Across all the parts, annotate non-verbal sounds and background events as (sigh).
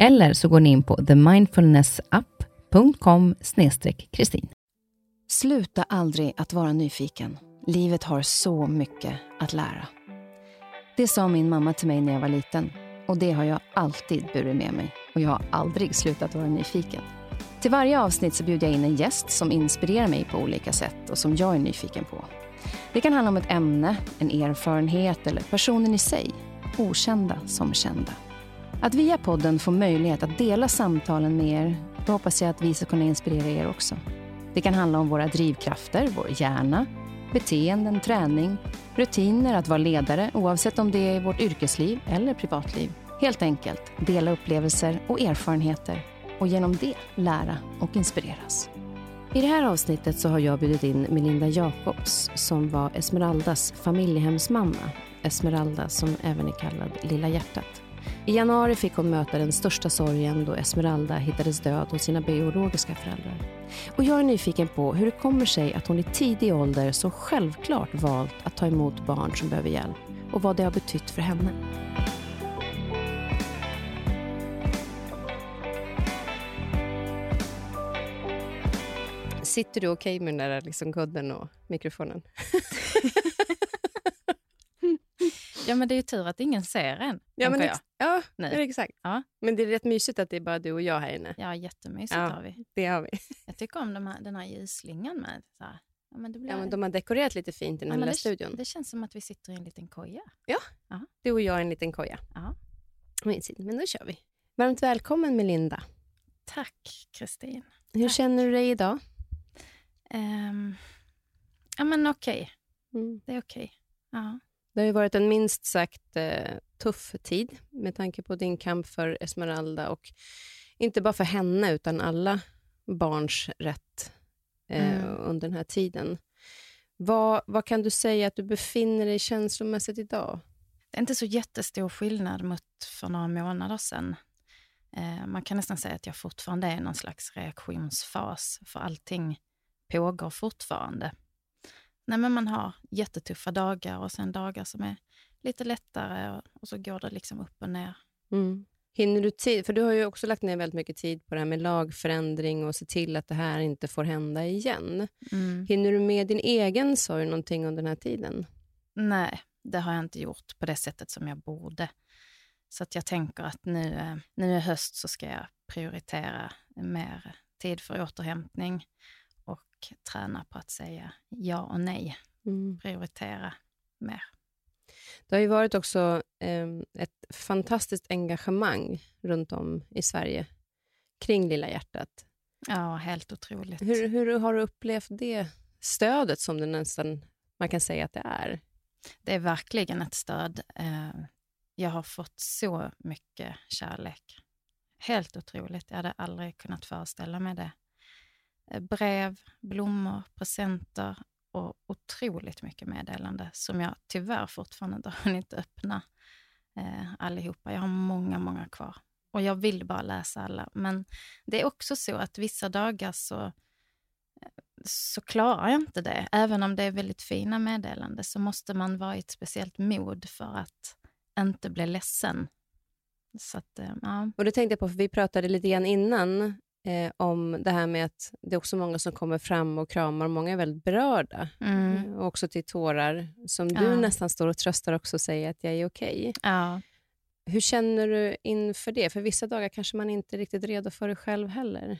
Eller så går ni in på themindfulnessapp.com kristin. Sluta aldrig att vara nyfiken. Livet har så mycket att lära. Det sa min mamma till mig när jag var liten och det har jag alltid burit med mig och jag har aldrig slutat vara nyfiken. Till varje avsnitt så bjuder jag in en gäst som inspirerar mig på olika sätt och som jag är nyfiken på. Det kan handla om ett ämne, en erfarenhet eller personen i sig. Okända som kända. Att via podden få möjlighet att dela samtalen med er, då hoppas jag att vi ska kunna inspirera er också. Det kan handla om våra drivkrafter, vår hjärna, beteenden, träning, rutiner, att vara ledare oavsett om det är i vårt yrkesliv eller privatliv. Helt enkelt dela upplevelser och erfarenheter och genom det lära och inspireras. I det här avsnittet så har jag bjudit in Melinda Jacobs som var Esmeraldas familjehemsmamma. Esmeralda som även är kallad Lilla hjärtat. I januari fick hon möta den största sorgen då Esmeralda hittades död hos sina biologiska föräldrar. Och jag är nyfiken på hur det kommer sig att hon i tidig ålder så självklart valt att ta emot barn som behöver hjälp och vad det har betytt för henne. Sitter du okej okay med den där liksom kudden och mikrofonen? (laughs) Ja, men det är ju tur att ingen ser en. Ja, men jag. ja nu. exakt. Ja. Men det är rätt mysigt att det är bara du och jag här inne. Ja, jättemysigt ja, har vi. Det har vi. (laughs) Jag tycker om de här, den här ljusslingan med. Så här. Ja, men, det blir... ja, men de har dekorerat lite fint i den ja, här lilla det, studion. Det känns som att vi sitter i en liten koja. Ja, Aha. du och jag i en liten koja. Ja. Men då kör vi. Varmt välkommen Melinda. Tack Kristin. Hur känner du dig idag? Um, ja men okej. Okay. Mm. Det är okej. Okay. Ja. Det har ju varit en minst sagt eh, tuff tid med tanke på din kamp för Esmeralda och inte bara för henne utan alla barns rätt eh, mm. under den här tiden. Vad, vad kan du säga att du befinner dig känslomässigt idag? Det är inte så jättestor skillnad mot för några månader sedan. Eh, man kan nästan säga att jag fortfarande är i någon slags reaktionsfas, för allting pågår fortfarande. Nej, men man har jättetuffa dagar och sen dagar som är lite lättare och, och så går det liksom upp och ner. Mm. Hinner du tid? För du har ju också lagt ner väldigt mycket tid på det här med lagförändring och se till att det här inte får hända igen. Mm. Hinner du med din egen sorg någonting under den här tiden? Nej, det har jag inte gjort på det sättet som jag borde. Så att jag tänker att nu, eh, nu i höst så ska jag prioritera mer tid för återhämtning träna på att säga ja och nej. Mm. Prioritera mer. Det har ju varit också eh, ett fantastiskt engagemang runt om i Sverige kring Lilla hjärtat. Ja, helt otroligt. Hur, hur har du upplevt det stödet som det nästan man kan säga att det är? Det är verkligen ett stöd. Eh, jag har fått så mycket kärlek. Helt otroligt. Jag hade aldrig kunnat föreställa mig det. Eh, brev, blommor, presenter och otroligt mycket meddelande som jag tyvärr fortfarande inte (laughs) har hunnit öppna eh, allihopa. Jag har många, många kvar och jag vill bara läsa alla. Men det är också så att vissa dagar så, eh, så klarar jag inte det. Även om det är väldigt fina meddelanden så måste man vara i ett speciellt mod för att inte bli ledsen. Så att, eh, ja. Och det tänkte jag på, för vi pratade lite grann innan eh, om det här med att det är också många som kommer fram och kramar och många är väldigt berörda. Mm. Eh, och också till tårar, som du Ja. nästan står och tröstar också och säger att jag är okej. Ja. Hur känner du inför det? För vissa dagar kanske man inte är riktigt redo för det själv heller.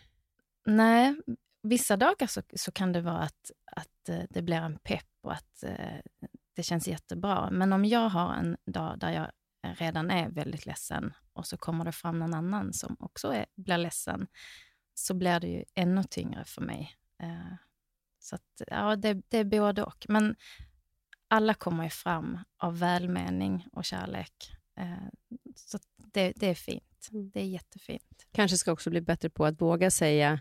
Nej, vissa dagar så, så kan det vara att, att eh, det blir en pepp och att eh, det känns jättebra. Men om jag har en dag där jag redan är väldigt ledsen och så kommer det fram någon annan som också är, blir ledsen, så blir det ju ännu tyngre för mig. Eh, så att, ja, det, det är både och. Men alla kommer ju fram av välmening och kärlek. Eh, så det, det är fint. Mm. Det är jättefint. Kanske ska också bli bättre på att våga säga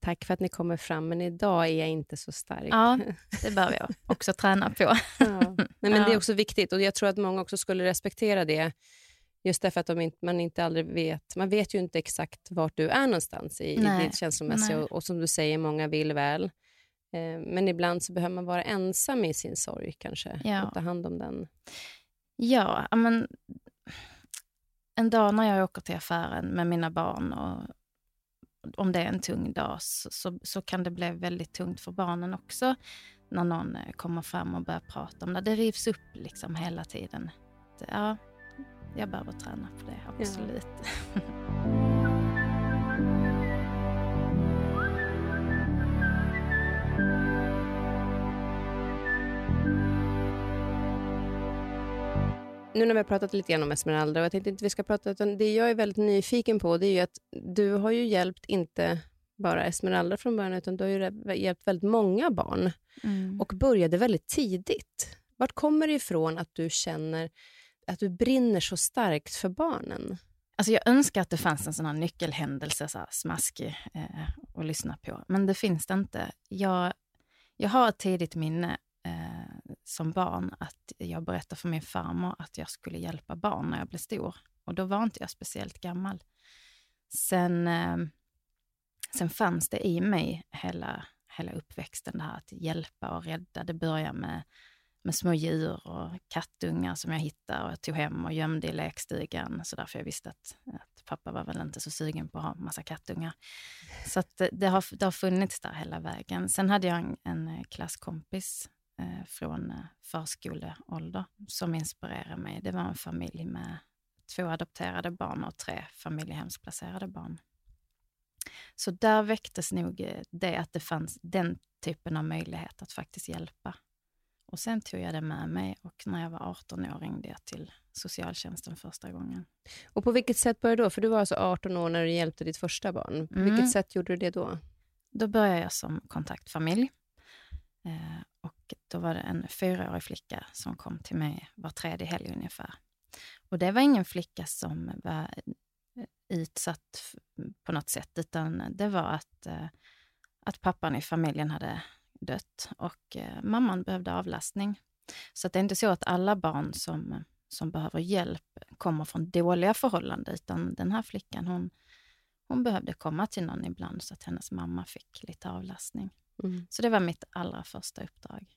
tack för att ni kommer fram, men idag är jag inte så stark. Ja, (laughs) det behöver jag också träna på. Ja. Nej, men Det är Ja. också viktigt och jag tror att många också skulle respektera det. Just därför att de inte, man inte aldrig vet, man vet ju inte exakt vart du är någonstans i, i ditt känslomässiga och, och som du säger, många vill väl. Eh, men ibland så behöver man vara ensam i sin sorg kanske Ja. och ta hand om den. Ja, men en dag när jag åker till affären med mina barn och om det är en tung dag så, så, så kan det bli väldigt tungt för barnen också när någon eh, kommer fram och börjar prata om det. Det rivs upp liksom hela tiden. Det- Ja, jag behöver träna på det, absolut. (laughs) Nu när vi har pratat lite grann om Esmeralda och jag tänkte inte vi ska prata, utan det jag är väldigt nyfiken på det är ju att du har ju hjälpt inte bara Esmeralda från början, utan du har ju hjälpt väldigt många barn Mm. och började väldigt tidigt. Vart kommer det ifrån att du känner att du brinner så starkt för barnen? Alltså jag önskar att det fanns en sån här nyckelhändelse, så här smaskig, eh, att lyssna på. Men det finns det inte. Jag, jag har ett tidigt minne eh, som barn att jag berättade för min farmor att jag skulle hjälpa barn när jag blev stor. Och då var inte jag speciellt gammal. Sen, eh, sen fanns det i mig hela, hela uppväxten, det här att hjälpa och rädda. Det började med med små djur och kattungar som jag hittade och jag tog hem och gömde i lekstugan. Så därför jag visste att, att pappa var väl inte så sugen på att ha massa kattungar. Så att det, det, har, det har funnits där hela vägen. Sen hade jag en, en eh, klasskompis eh, från eh, förskoleålder som inspirerade mig. Det var en familj med två adopterade barn och tre familjehemsplacerade barn. Så där väcktes nog eh, det att det fanns den typen av möjlighet att faktiskt hjälpa. Och sen tog jag det med mig och när jag var 18 år ringde jag till socialtjänsten första gången. Och på vilket sätt började du då? För du var alltså 18 år när du hjälpte ditt första barn. På Mm. vilket sätt gjorde du det då? Då började jag som kontaktfamilj. Eh, och då var det en fyraårig flicka som kom till mig var tredje helg ungefär. Och det var ingen flicka som var eh, utsatt på något sätt, utan det var att, eh, att pappan i familjen hade dött och eh, mamman behövde avlastning. Så det är inte så att alla barn som, som behöver hjälp kommer från dåliga förhållanden, utan den här flickan hon, hon behövde komma till någon ibland så att hennes mamma fick lite avlastning. Mm. Så det var mitt allra första uppdrag.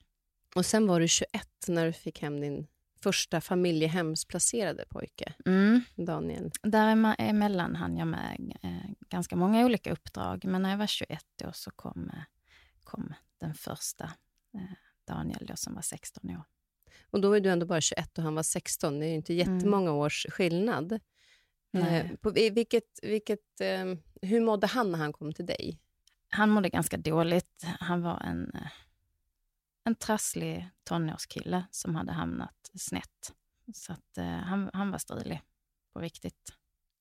Och sen var du 21 när du fick hem din första familjehemsplacerade pojke, Mm. Daniel. Däremellan hann jag med eh, ganska många olika uppdrag, men när jag var 21 år så kom, eh, kom den första, eh, Daniel då, som var 16 år. Och då var du ändå bara 21 och han var 16. Det är ju inte jättemånga års skillnad. Mm. Nej. Eh, på, vilket, vilket, eh, hur mådde han när han kom till dig? Han mådde ganska dåligt. Han var en, eh, en trasslig tonårskille som hade hamnat snett. Så att, eh, han, han var strulig på riktigt.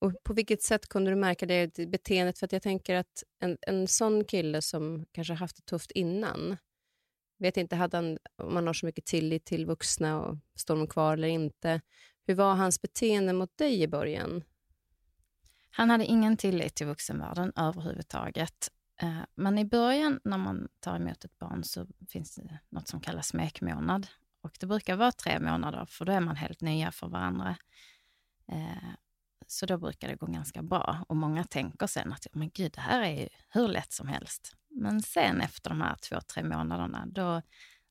Och på vilket sätt kunde du märka det i beteendet? För att jag tänker att en, en sån kille som kanske haft det tufft innan, vet inte hade han, om han har så mycket tillit till vuxna och står de kvar eller inte. Hur var hans beteende mot dig i början? Han hade ingen tillit till vuxenvärlden överhuvudtaget. Eh, men i början när man tar emot ett barn så finns det något som kallas smekmånad. Och det brukar vara tre månader, för då är man helt nya för varandra. Eh, så då brukar det gå ganska bra. Och många tänker sen att men gud, det här är ju hur lätt som helst. Men sen efter de här två, tre månaderna, då,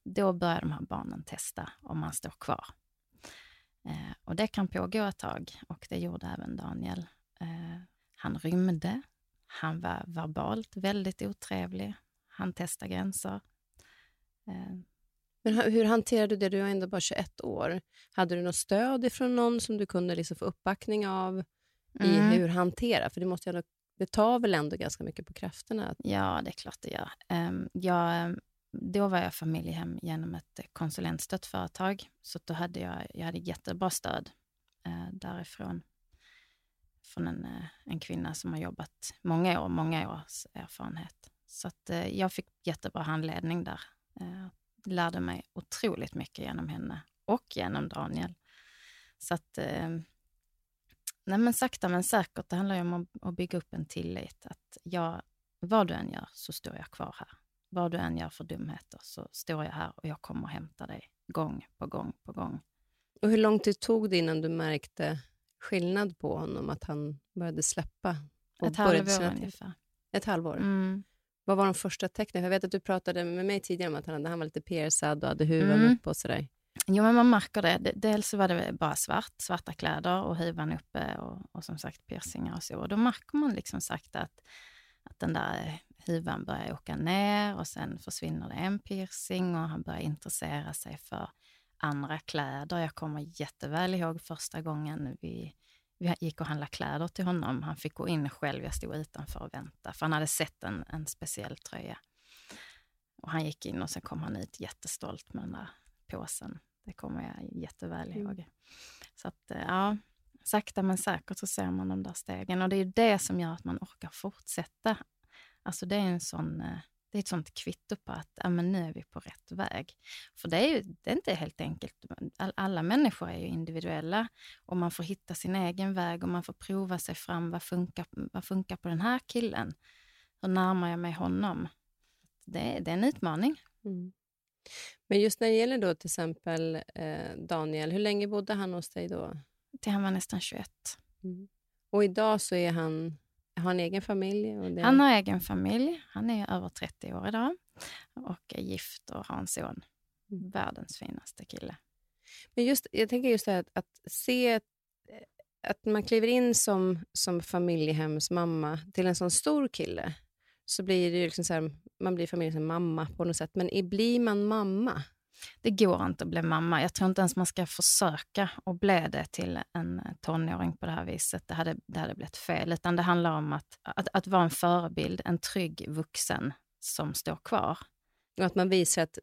då börjar de här barnen testa om man står kvar. Eh, Och det kan pågå ett tag och det gjorde även Daniel. Eh, han rymde, Han var verbalt väldigt otrevlig. Han testade gränser. Eh, men hur hanterade du det? Du var ändå bara 21 år. Hade du något stöd ifrån någon som du kunde liksom få uppbackning av i Mm. hur hantera? För det, måste ändå, det tar väl ändå ganska mycket på krafterna? Ja, det är klart det gör. Ehm, Jag, då var jag familjehem genom ett konsulentstött företag. Så då hade jag, jag hade jättebra stöd eh, därifrån. Från en, eh, en kvinna som har jobbat många år, många års erfarenhet. Så att, eh, jag fick jättebra handledning där. Lärde mig otroligt mycket genom henne och genom Daniel. Så att, eh, nej men sakta men säkert, det handlar ju om att, bygga upp en tillit. Att jag, vad du än gör så står jag kvar här. Vad du än gör för dumheter så står jag här och jag kommer att hämta dig gång på gång på gång. och hur lång tid tog det innan du märkte skillnad på honom? Att han började släppa? Ett halvår ungefär. Ett halvår? Mm. Vad var de första tecknen? Jag vet att du pratade med mig tidigare om att han, han var lite piercad och hade huvan Mm. upp och sådär. Jo, men man märker det. Dels så var det bara svart, svarta kläder och huvan uppe och, och som sagt piercingar och så. Och då märker man liksom sakta att, att den där eh, huvan börjar åka ner och sen försvinner det en piercing och han börjar intressera sig för andra kläder. Jag kommer jätteväl ihåg första gången vi, vi gick och handlade kläder till honom. Han fick gå in själv, jag stod utanför och väntade, för han hade sett en, en speciell tröja. Och han gick in och sen kom han ut jättestolt med den där påsen. Det kommer jag jätteväl Mm. ihåg. Så att, eh, ja, sakta men säkert så ser man de där stegen. Och det är ju det som gör att man orkar fortsätta. Alltså det är en sån... Det är ett sånt kvitto på att ja, men nu är vi på rätt väg. För det är ju det är inte helt enkelt. All, alla människor är ju individuella och man får hitta sin egen väg och man får prova sig fram. Vad funkar, vad funkar på den här killen? Hur närmar jag mig honom? Det, är- det är en utmaning. Mm. Men just när det gäller då till exempel eh, Daniel, hur länge bodde han hos dig då? Till han var nästan 21. Och idag så är han, har han egen familj? Det, Han har egen familj. Han är över 30 år idag och är gift och har en son. Mm. Världens finaste kille. Men just, jag tänker just det här att, att se att, att man kliver in som, som familjehemsmamma till en sån stor kille, så blir det ju liksom så här, man blir familjens mamma på något sätt. Men blir man mamma? Det går inte att bli mamma. Jag tror inte ens man ska försöka att bli det till en tonåring på det här viset. Det hade, det hade blivit fel. Utan det handlar om att, att, att vara en förebild, en trygg vuxen som står kvar. Och att man visar att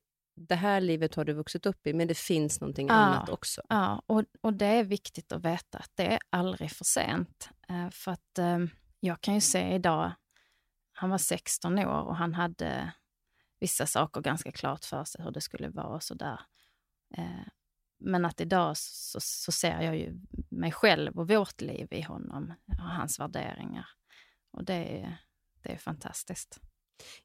det här livet har du vuxit upp i, men det finns någonting Ja. annat också. Ja, och, och det är viktigt att veta att det är aldrig för sent. Eh, för att eh, jag kan ju se idag, han var 16 år och han hade vissa saker ganska klart för sig hur det skulle vara och sådär. Eh, men att idag så, så ser jag ju mig själv och vårt liv i honom och hans värderingar. Och det är, det är fantastiskt.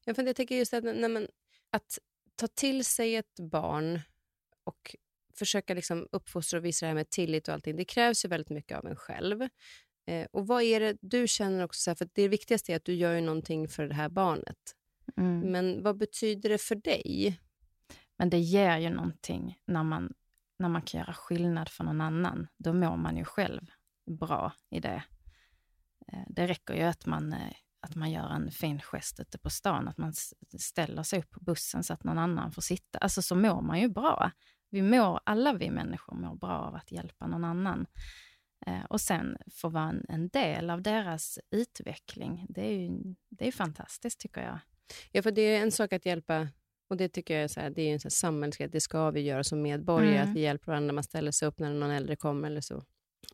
Ja, för jag tänker just att, när man, att ta till sig ett barn och försöka liksom uppfostra och visa det här med tillit och allting, det krävs ju väldigt mycket av en själv. Eh, och vad är det du känner också, så här, för det viktigaste är att du gör ju någonting för det här barnet. Mm. Men vad betyder det för dig? Men det ger ju någonting när man, när man kan göra skillnad för någon annan. Då mår man ju själv bra i det. Eh, Det räcker ju att man, eh, att man gör en fin gest ute på stan, att man ställer sig upp på bussen så att någon annan får sitta. Alltså så mår man ju bra. Vi mår, alla vi människor mår bra av att hjälpa någon annan. Eh, Och sen få vara en, en del av deras utveckling. Det är ju det är fantastiskt tycker jag. Ja, för det är en sak att hjälpa, och det tycker jag är, så här, det är en så här samhällsgrej, det ska vi göra som medborgare, Mm. att vi hjälper varandra man ställer sig upp när någon äldre kommer eller så.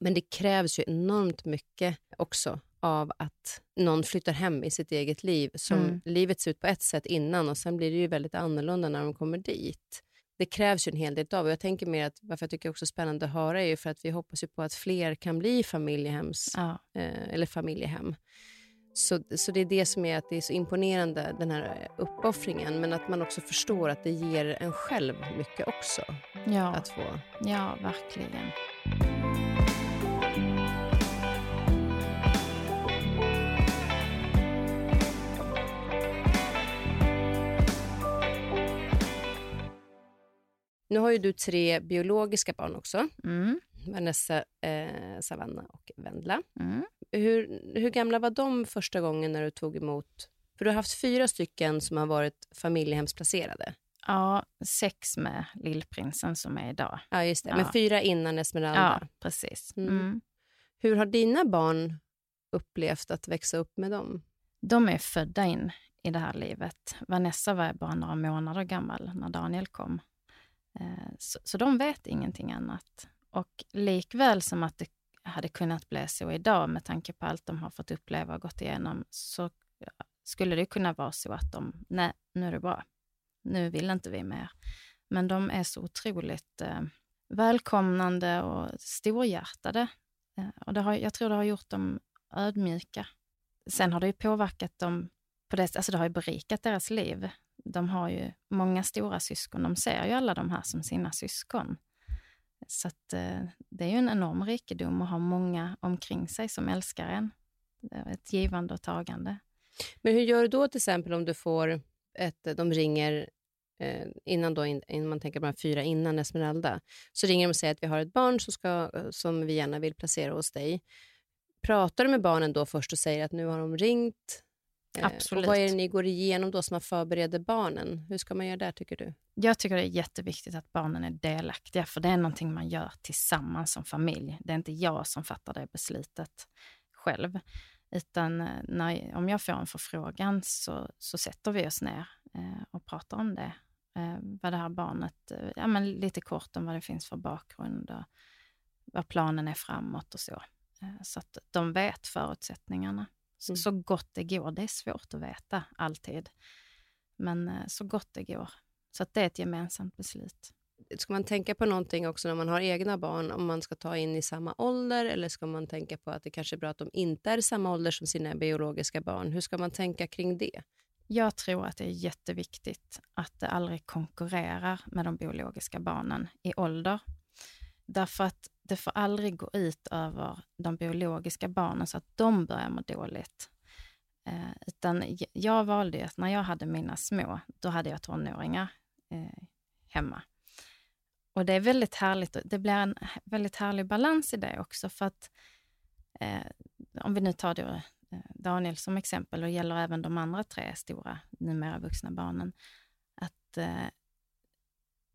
Men det krävs ju enormt mycket också av att någon flyttar hem i sitt eget liv. Som Mm. Livet ser ut på ett sätt innan och sen blir det ju väldigt annorlunda när de kommer dit. Det krävs ju en hel del av och jag tänker mer att varför jag tycker det också är spännande att höra är ju för att vi hoppas ju på att fler kan bli familjehems Ja. eh, eller familjehem. Så, så det är det som är att det är så imponerande, den här uppoffringen, men att man också förstår att det ger en själv mycket också. Ja. Att få... Ja, verkligen. Nu har ju du tre biologiska barn också. Mm. Vanessa, eh, Savanna och Vendla. Mm. Hur, hur gamla var de första gången när du tog emot... För du har haft fyra stycken som har varit familjehemsplacerade. Ja, sex med lillprinsen som är idag. Ja, just det. Ja. Men fyra innan Esmeralda. Ja, precis. Mm. Mm. Hur har dina barn upplevt att växa upp med dem? De är födda in i det här livet. Vanessa var bara några månader gammal när Daniel kom. Eh, Så, så de vet ingenting annat. Och likväl som att det hade kunnat bli så idag med tanke på allt de har fått uppleva och gått igenom, så skulle det kunna vara så att de, nej, nu är det bra. Nu vill inte vi mer. Men de är så otroligt eh, välkomnande och storhjärtade. Eh, och det har, jag tror det har gjort dem ödmjuka. Sen har det ju påverkat dem, på det, alltså det har ju berikat deras liv. De har ju många stora syskon, de ser ju alla de här som sina syskon. Så att, eh, det är ju en enorm rikedom att ha många omkring sig som älskar en. Ett givande och tagande. Men hur gör du då till exempel om du får ett, eh, de ringer eh, innan, då, innan man tänker på de här fyra innan Esmeralda, så ringer de och säger att vi har ett barn som, ska, som vi gärna vill placera hos dig. Pratar du med barnen då först och säger att nu har de ringt? Eh, Absolut. Och vad är det ni går igenom då som man förbereder barnen? Hur ska man göra där tycker du? Jag tycker det är jätteviktigt att barnen är delaktiga, för det är någonting man gör tillsammans som familj. Det är inte jag som fattar det beslutet själv. Utan eh, när, om jag får en förfrågan så, så sätter vi oss ner eh, och pratar om det. Eh, vad det här barnet, eh, ja men lite kort om vad det finns för bakgrund och vad planen är framåt och så. Eh, så att de vet förutsättningarna. Så, Mm. så gott det går. Det är svårt att veta alltid. Men eh, så gott det går. Så det är ett gemensamt beslut. Ska man tänka på någonting också när man har egna barn, om man ska ta in i samma ålder eller ska man tänka på att det kanske är bra att de inte är i samma ålder som sina biologiska barn? Hur ska man tänka kring det? Jag tror att det är jätteviktigt att det aldrig konkurrerar med de biologiska barnen i ålder. Därför att det får aldrig gå ut över de biologiska barnen så att de börjar må dåligt. Eh, utan jag valde ju att när jag hade mina små, då hade jag tonåringar eh, hemma. Och det är väldigt härligt. och Det blir en väldigt härlig balans i det också. För att eh, om vi nu tar då eh, Daniel som exempel och gäller även de andra tre stora, numera vuxna barnen. Att eh,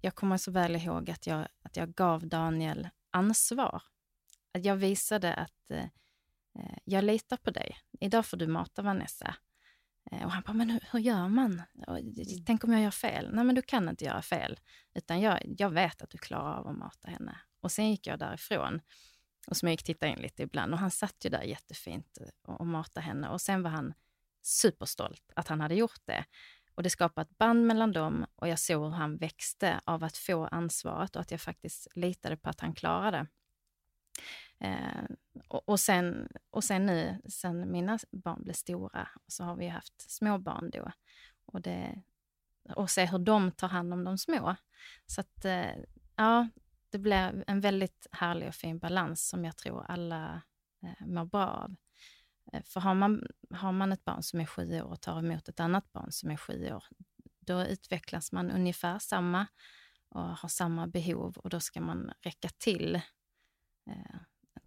jag kommer så väl ihåg att jag, att jag gav Daniel ansvar. Att jag visade att eh, eh, jag litar på dig. Idag får du mata Vanessa. Eh, och han bara, men hur, hur gör man? Och, tänk om jag gör fel? Nej, men du kan inte göra fel. Utan jag, jag vet att du klarar av att mata henne. Och sen gick jag därifrån och smygtittade in lite ibland. Och han satt ju där jättefint eh, och, och matade henne. Och sen var han superstolt att han hade gjort det. Och det skapade ett band mellan dem och jag såg hur han växte av att få ansvaret och att jag faktiskt litade på att han klarade. Eh, och, och, sen, och sen nu, sen mina barn blev stora, så har vi haft små barn då. Och, det, och se hur de tar hand om de små. Så att, eh, ja, det blir en väldigt härlig och fin balans som jag tror alla eh, mår bra av. För har man, har man ett barn som är sju år och tar emot ett annat barn som är sju år, då utvecklas man ungefär samma och har samma behov och då ska man räcka till, eh,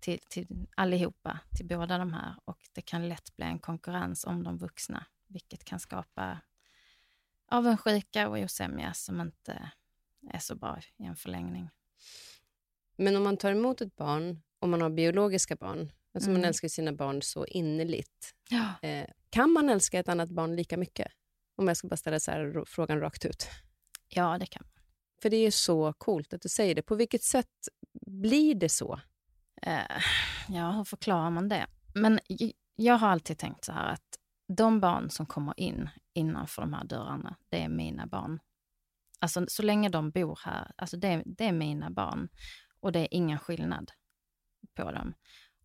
till, till allihopa, till båda de här. Och det kan lätt bli en konkurrens om de vuxna, vilket kan skapa avundsjuka och osämja som inte är så bra i en förlängning. Men om man tar emot ett barn, om man har biologiska barn, alltså man Mm. älskar sina barn så innerligt, Ja. eh, kan man älska ett annat barn lika mycket? Om jag ska bara ställa så frågan rakt ut. ja, det kan man. För det är så coolt att du säger det. På vilket sätt blir det så? Eh, ja, hur förklarar man det? Men jag har alltid tänkt så här att de barn som kommer in innanför de här dörrarna, det är mina barn. Alltså så länge de bor här, alltså det, det är mina barn. Och det är ingen skillnad på dem.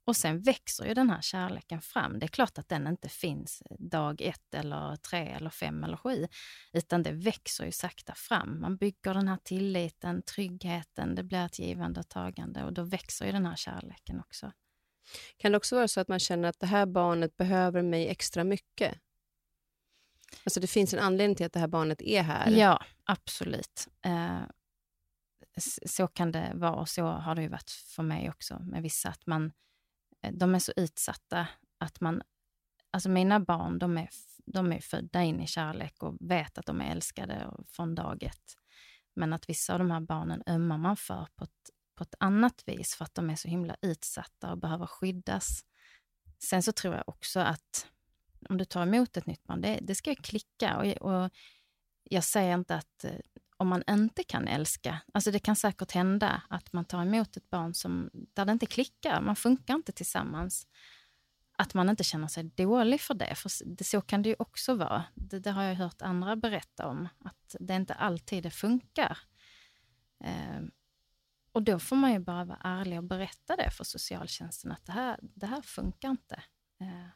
Och sen växer ju den här kärleken fram. Det är klart att den inte finns dag ett eller tre eller fem eller sju, utan det växer ju sakta fram. Man bygger den här tilliten, tryggheten, det blir ett givande och tagande och då växer ju den här kärleken också. Kan det också vara så att man känner att det här barnet behöver mig extra mycket? Alltså det finns en anledning till att det här barnet är här. Ja, absolut. Eh, så kan det vara och så har det ju varit för mig också med vissa, att man, eh, Eh, de är så utsatta att man, alltså mina barn, de är, de är födda in i kärlek och vet att de är älskade från dag ett. Men att vissa av de här barnen ömmar man för på ett, på ett annat vis för att de är så himla utsatta och behöver skyddas. Sen så tror jag också att om du tar emot ett nytt barn, det, det ska klicka. Och, och jag säger inte att eh, om man inte kan älska, alltså det kan säkert hända att man tar emot ett barn som, där det inte klickar, man funkar inte tillsammans. Att man inte känner sig dålig för det, för det, så kan det ju också vara. Det, det, har jag hört andra berätta om, att det inte alltid det funkar. Eh, och då får man ju bara vara ärlig och berätta det för socialtjänsten, att det här, det här funkar inte. Eh,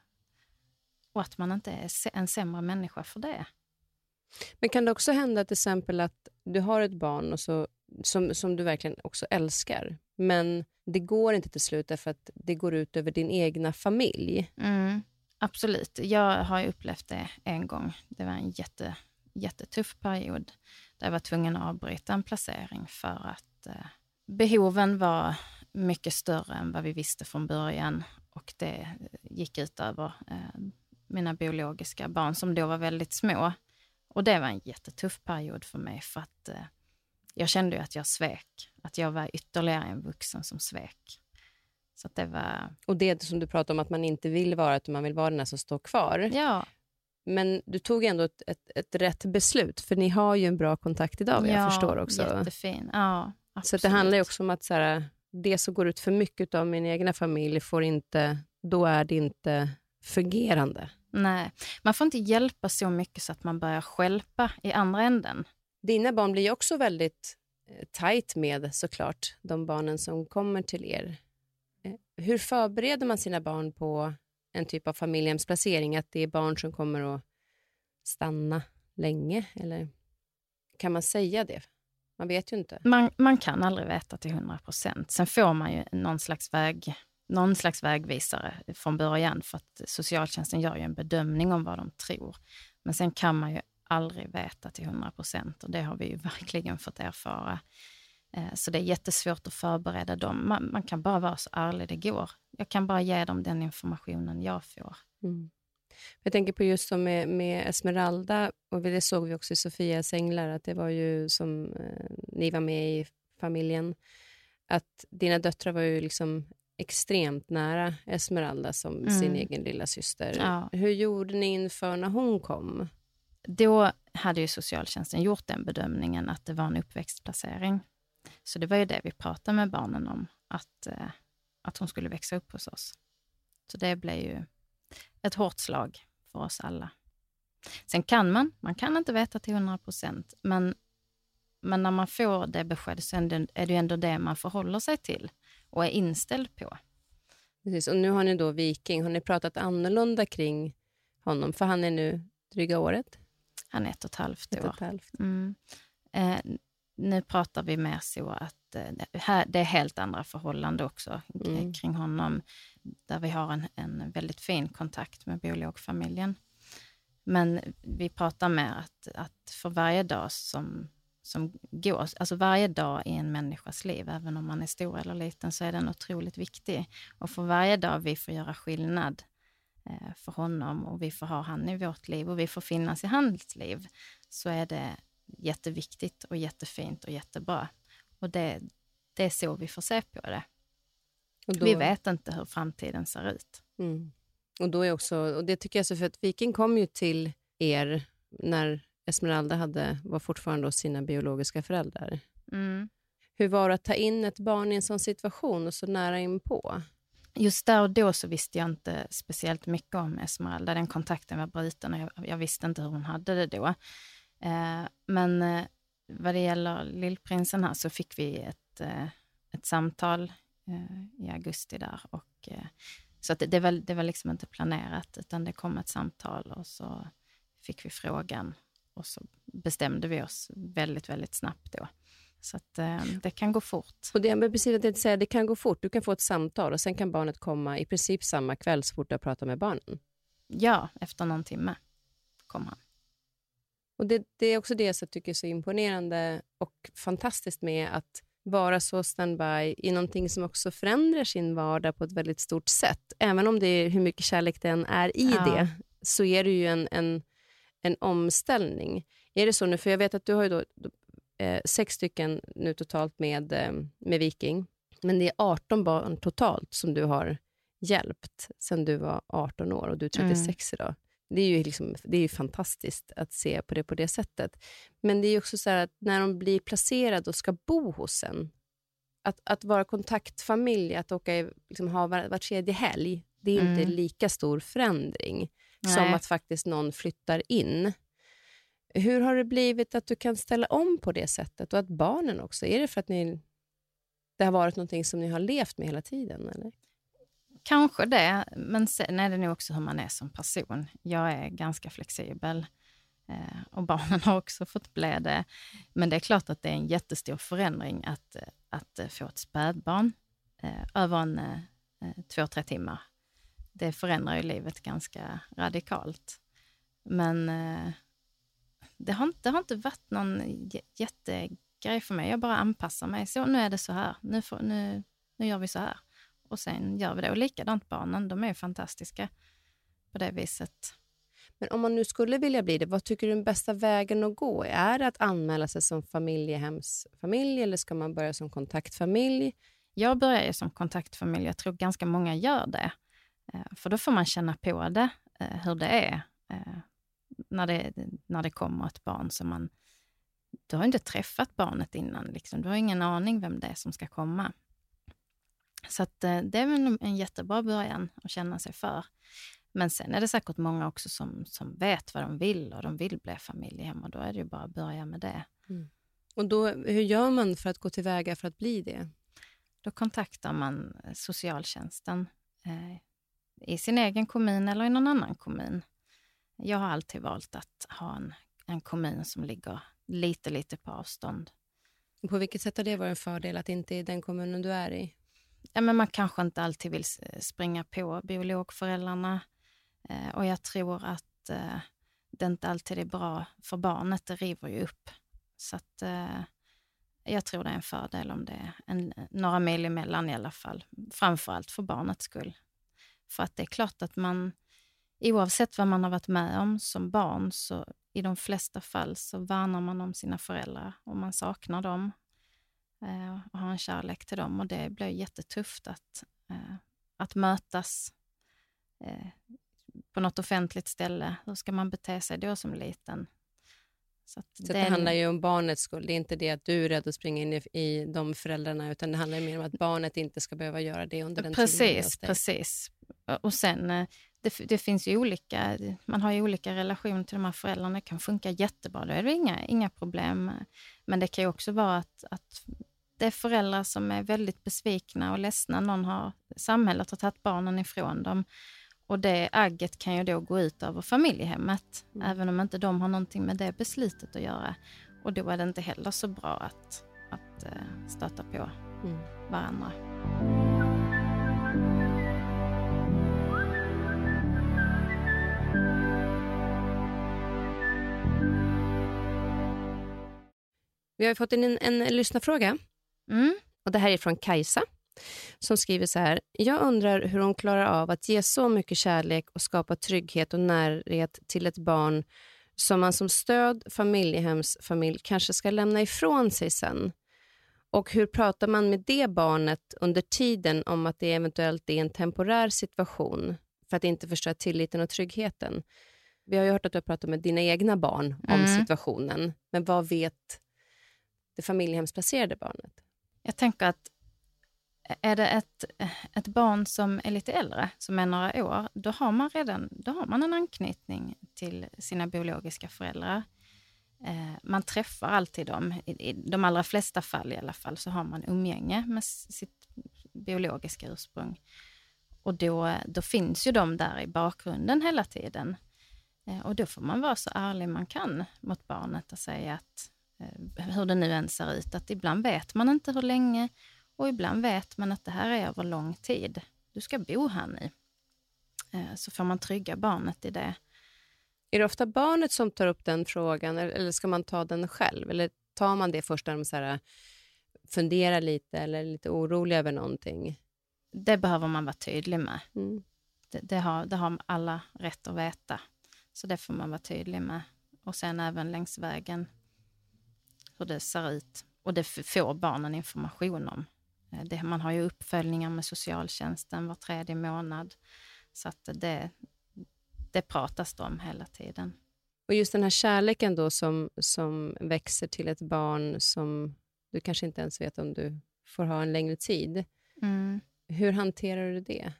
och att man inte är en sämre människa för det. Men kan det också hända till exempel att du har ett barn och så, som, som du verkligen också älskar, men det går inte till slut därför att det går ut över din egna familj? Mm, absolut. Jag har upplevt det en gång. Det var en jätte, jättetuff period där jag var tvungen att avbryta en placering för att eh, behoven var mycket större än vad vi visste från början och det gick ut över eh, mina biologiska barn som då var väldigt små. Och det var en jättetuff period för mig för att eh, jag kände ju att jag svek. Att jag var ytterligare en vuxen som svek. Så det var... Och det som du pratade om att man inte vill vara, att man vill vara den som står kvar. Ja. Men du tog ändå ett, ett, ett rätt beslut, för ni har ju en bra kontakt idag, ja, jag förstår också. jättefin. Ja, Så det handlar ju också om att så här, det som går ut för mycket av min egna familj, får inte, då är det inte fungerande. Nej, man får inte hjälpa så mycket så att man börjar skälpa i andra änden. Dina barn blir ju också väldigt eh, tajt med såklart de barnen som kommer till er. Eh, hur förbereder man sina barn på en typ av familjehemsplacering? Att det är barn som kommer att stanna länge? Eller kan man säga det? Man vet ju inte. Man, man kan aldrig veta till 100 procent. Sen får man ju någon slags väg någon slags vägvisare från början för att socialtjänsten gör ju en bedömning om vad de tror. Men sen kan man ju aldrig veta till 100 procent och det har vi ju (laughs) verkligen fått erfara. Eh, så det är jättesvårt att förbereda dem. Man, man, kan bara vara så ärlig det går. Jag kan bara ge dem den informationen jag får. Mm. Jag tänker på just som med, med, Esmeralda, och det såg vi också i Sofias änglar, att det var ju som eh, ni var med i familjen, att dina döttrar var ju liksom extremt nära Esmeralda som mm. sin egen lilla syster. Ja. Hur gjorde ni inför när hon kom? Då hade ju socialtjänsten gjort den bedömningen att det var en uppväxtplacering. Så det var ju det vi pratade med barnen om, att, eh, att hon skulle växa upp hos oss. Så det blev ju ett hårt slag för oss alla. Sen kan man, man kan inte veta till 100 procent, men, men när man får det beskedet så är det ju ändå det man förhåller sig till och är inställd på. Precis, och nu har ni då Viking. Har ni pratat annorlunda kring honom? För han är nu dryga året? Han är ett och ett halvt år. Ett och ett halvt. Mm. Eh, nu pratar vi mer så att eh, här, det är helt andra förhållanden också mm. kring honom, där vi har en, en väldigt fin kontakt med biologfamiljen. Men vi pratar med att, att för varje dag som som går, alltså varje dag i en människas liv, även om man är stor eller liten, så är den otroligt viktig. Och för varje dag vi får göra skillnad eh, för honom och vi får ha han i vårt liv och vi får finnas i hans liv, så är det jätteviktigt och jättefint och jättebra. Och det, det är så vi får se på det. Då, vi vet inte hur framtiden ser ut. Mm. Och då är också, och det tycker jag så för att Viking kom ju till er när Esmeralda hade, var fortfarande hos sina biologiska föräldrar. Mm. Hur var det att ta in ett barn i en sån situation och så nära inpå? Just där och då så visste jag inte speciellt mycket om Esmeralda. Den kontakten var bruten och jag, jag visste inte hur hon hade det då. Eh, men eh, vad det gäller lillprinsen här så fick vi ett, eh, ett samtal eh, i augusti där. Och, eh, så att det, det, var, det var liksom inte planerat, utan det kom ett samtal och så fick vi frågan och så bestämde vi oss väldigt, väldigt snabbt då. Så att, eh, det kan gå fort. Och det, men precis att säga, det kan gå fort. Du kan få ett samtal och sen kan barnet komma i princip samma kväll så fort du har pratat med barnen. Ja, efter någon timme kom han. Och det, det är också det som jag tycker är så imponerande och fantastiskt med att vara så standby i någonting som också förändrar sin vardag på ett väldigt stort sätt. Även om det är hur mycket kärlek den är i Ja. det, så är det ju en, en, en omställning. Är det så nu, för jag vet att du har ju då, eh, sex stycken nu totalt med, eh, med Viking, men det är 18 barn totalt som du har hjälpt sedan du var 18 år och du är 36 idag. Det är, ju liksom, det är ju fantastiskt att se på det på det sättet. Men det är också så här att när de blir placerade och ska bo hos en, att, att vara kontaktfamilj, att åka i, liksom, ha var, var tredje helg, det är ju inte Mm. lika stor förändring som Nej. att faktiskt någon flyttar in. Hur har det blivit att du kan ställa om på det sättet och att barnen också? Är det för att ni, det har varit någonting som ni har levt med hela tiden? Eller? Kanske det, men sen är det nog också hur man är som person. Jag är ganska flexibel eh, och barnen (laughs) har också fått bli det. Men det är klart att det är en jättestor förändring att, att få ett spädbarn eh, över en eh, två, tre timmar. Det förändrar ju livet ganska radikalt. Men eh, det, har inte, det har inte varit någon jä- jättegrej för mig. Jag bara anpassar mig. Så nu är det så här. Nu, får, nu, nu gör vi så här. Och sen gör vi det. Och likadant barnen, de är fantastiska på det viset. Men om man nu skulle vilja bli det, vad tycker du är den bästa vägen att gå? Är det att anmäla sig som familjehemsfamilj eller ska man börja som kontaktfamilj? Jag börjar ju som kontaktfamilj, jag tror ganska många gör det. Eh, För då får man känna på det, eh, hur det är. eh, När det, när det kommer ett barn som man... Du har inte träffat barnet innan, liksom. du har ingen aning vem det är som ska komma. Så att, det är en jättebra början att känna sig för. Men sen är det säkert många också som, som vet vad de vill och de vill bli familjehem och då är det ju bara att börja med det. Och då, hur gör man för att gå tillväga för att bli det? Då kontaktar man socialtjänsten eh, i sin egen kommun eller i någon annan kommun. Jag har alltid valt att ha en, en kommun som ligger lite, lite på avstånd. På vilket sätt har det varit en fördel att inte är den kommunen du är i? Ja, men man kanske inte alltid vill s- springa på biologföräldrarna eh, och jag tror att eh, det inte alltid är bra för barnet. Det river ju upp. Så att, eh, jag tror det är en fördel om det är en, några mil emellan i alla fall. Framförallt för barnets skull. För att det är klart att man, oavsett vad man har varit med om som barn, så i de flesta fall så värnar man om sina föräldrar och man saknar dem eh, och har en kärlek till dem. Och det blir jättetufft att, eh, att mötas eh, på något offentligt ställe. Hur ska man bete sig då som liten? Så, Så det, är en- handlar ju om barnets skull. Det är inte det att du är rädd att springa in i, i de föräldrarna, utan det handlar mer om att barnet inte ska behöva göra det under den tiden det är hos Precis, precis. Och sen, eh, det, det finns ju olika, man har ju olika relationer till de här föräldrarna. Det kan funka jättebra, då är det inga, inga problem. Men det kan ju också vara att, att det är föräldrar som är väldigt besvikna och ledsna. Någon har, samhället har tagit barnen ifrån dem. Och det agget kan ju då gå ut över familjehemmet, Mm. även om inte de har någonting med det beslutet att göra. Och då är det inte heller så bra att, att eh, stöta på Mm. varandra. Vi har fått in en, en lyssnarfråga. Mm. Och Det här är från Kajsa som skriver så här. Jag undrar hur hon klarar av att ge så mycket kärlek och skapa trygghet och närhet till ett barn som man som stöd, familjehemsfamilj kanske ska lämna ifrån sig sen. Och hur pratar man med det barnet under tiden om att det eventuellt är en temporär situation för att inte förstöra tilliten och tryggheten? Vi har ju hört att du har pratat med dina egna barn om Mm. situationen, men vad vet det familjehemsplacerade barnet? Jag tänker att är det ett, ett barn som är lite äldre, som är några år, då har man redan då har man en anknytning till sina biologiska föräldrar. Eh, man träffar alltid dem. I, de allra flesta fall i alla fall så har man umgänge med sitt biologiska ursprung. Och då, då finns ju de där i bakgrunden hela tiden. Eh, och då får man vara så ärlig man kan mot barnet och säga att eh, hur det nu än ser ut, att ibland vet man inte hur länge och ibland vet man att det här är över lång tid. Du ska bo här nu. Eh, Så får man trygga barnet i det. Är det ofta barnet som tar upp den frågan eller- ska man ta den själv? Eller tar man det först när de så här, funderar lite eller är lite orolig över någonting. Det behöver man vara tydlig med. Mm. Det, det, har, det har alla rätt att veta. Så det får man vara tydlig med. Och sen även längs vägen hur det ser ut. Och det får barnen information om. Eh, det, man har ju uppföljningar med socialtjänsten var tredje månad. Så att det, det pratas det om hela tiden. Och just den här kärleken då som, som växer till ett barn som du kanske inte ens vet om du får ha en längre tid. Mm. Hur hanterar du det?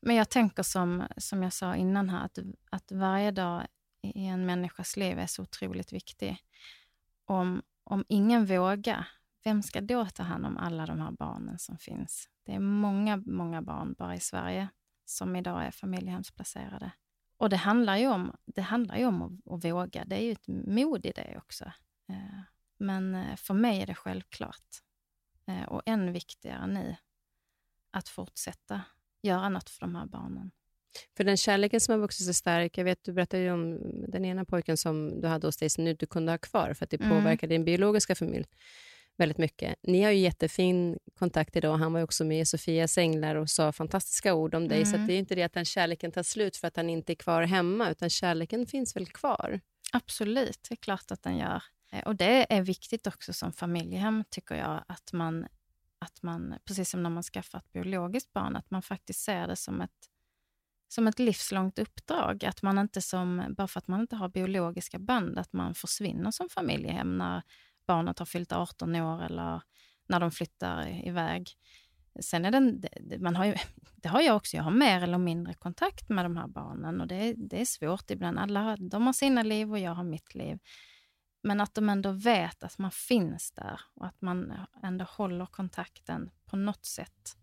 Men jag tänker som, som jag sa innan här, att, att varje dag i en människas liv är så otroligt viktig. Om, om ingen vågar, vem ska då ta hand om alla de här barnen som finns? Det är många, många barn bara i Sverige som idag är familjehemsplacerade. Och det handlar ju om, det handlar ju om att, att våga. Det är ju ett mod i det också. Eh, men eh, för mig är det självklart. Eh, och än viktigare nu, att fortsätta göra något för de här barnen. För den kärleken som har vuxit sig stark, jag vet du berättade om den ena pojken som du hade hos dig som du inte kunde ha kvar för att det Mm. din biologiska familj väldigt mycket. Ni har ju jättefin kontakt idag. Han var ju också med i Sofias änglar och sa fantastiska ord om dig. Så Mm. att det är inte det att den kärleken tar slut för att han inte är kvar hemma, utan kärleken finns väl kvar? Absolut, det är klart att den gör. Och det är viktigt också som familjehem, tycker jag, att man, att man, precis som när man skaffar ett biologiskt barn, att man faktiskt ser det som ett, som ett livslångt uppdrag. Att man inte som, bara för att man inte har biologiska band, att man försvinner som familjehem när barnet har fyllt 18 år eller när de flyttar iväg. Sen är den, man har ju, (laughs) det har jag också, jag har mer eller mindre kontakt med de här barnen och det, det är svårt ibland. Alla har, de har sina liv och jag har mitt liv. Men att de ändå vet att man finns där och att man ändå håller kontakten på något sätt.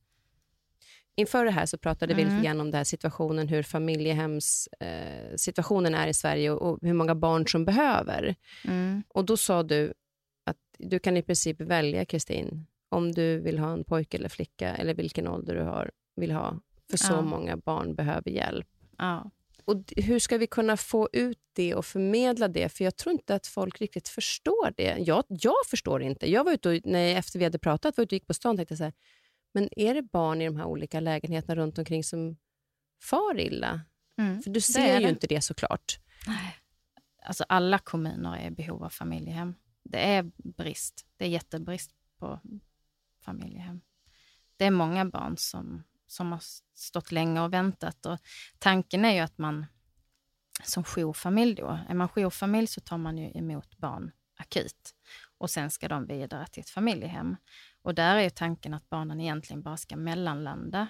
Inför det här så pratade vi Mm. lite grann om den här situationen, hur familjehemssituationen eh, är i Sverige och, och hur många barn som behöver. Mm. Och då sa du du kan i princip välja, Kristin, om du vill ha en pojke eller flicka eller vilken ålder du har, vill ha. För så Ja. många barn behöver hjälp. Ja. Och hur ska vi kunna få ut det och förmedla det? För jag tror inte att folk riktigt förstår det. Jag, jag förstår inte. Jag var ute och, när, efter vi hade pratat var ute och gick på stan och tänkte så här, men är det barn i de här olika lägenheterna runt omkring som far illa? Mm. För du ser ju det. inte det såklart. Nej. Alltså alla kommuner är i behov av familjehem. Det är brist. Det är jättebrist på familjehem. Det är många barn som, som har stått länge och väntat. Och tanken är ju att man som jourfamilj då, är man jourfamilj så tar man ju emot barn akut och sen ska de vidare till ett familjehem. Och där är ju tanken att barnen egentligen bara ska mellanlanda.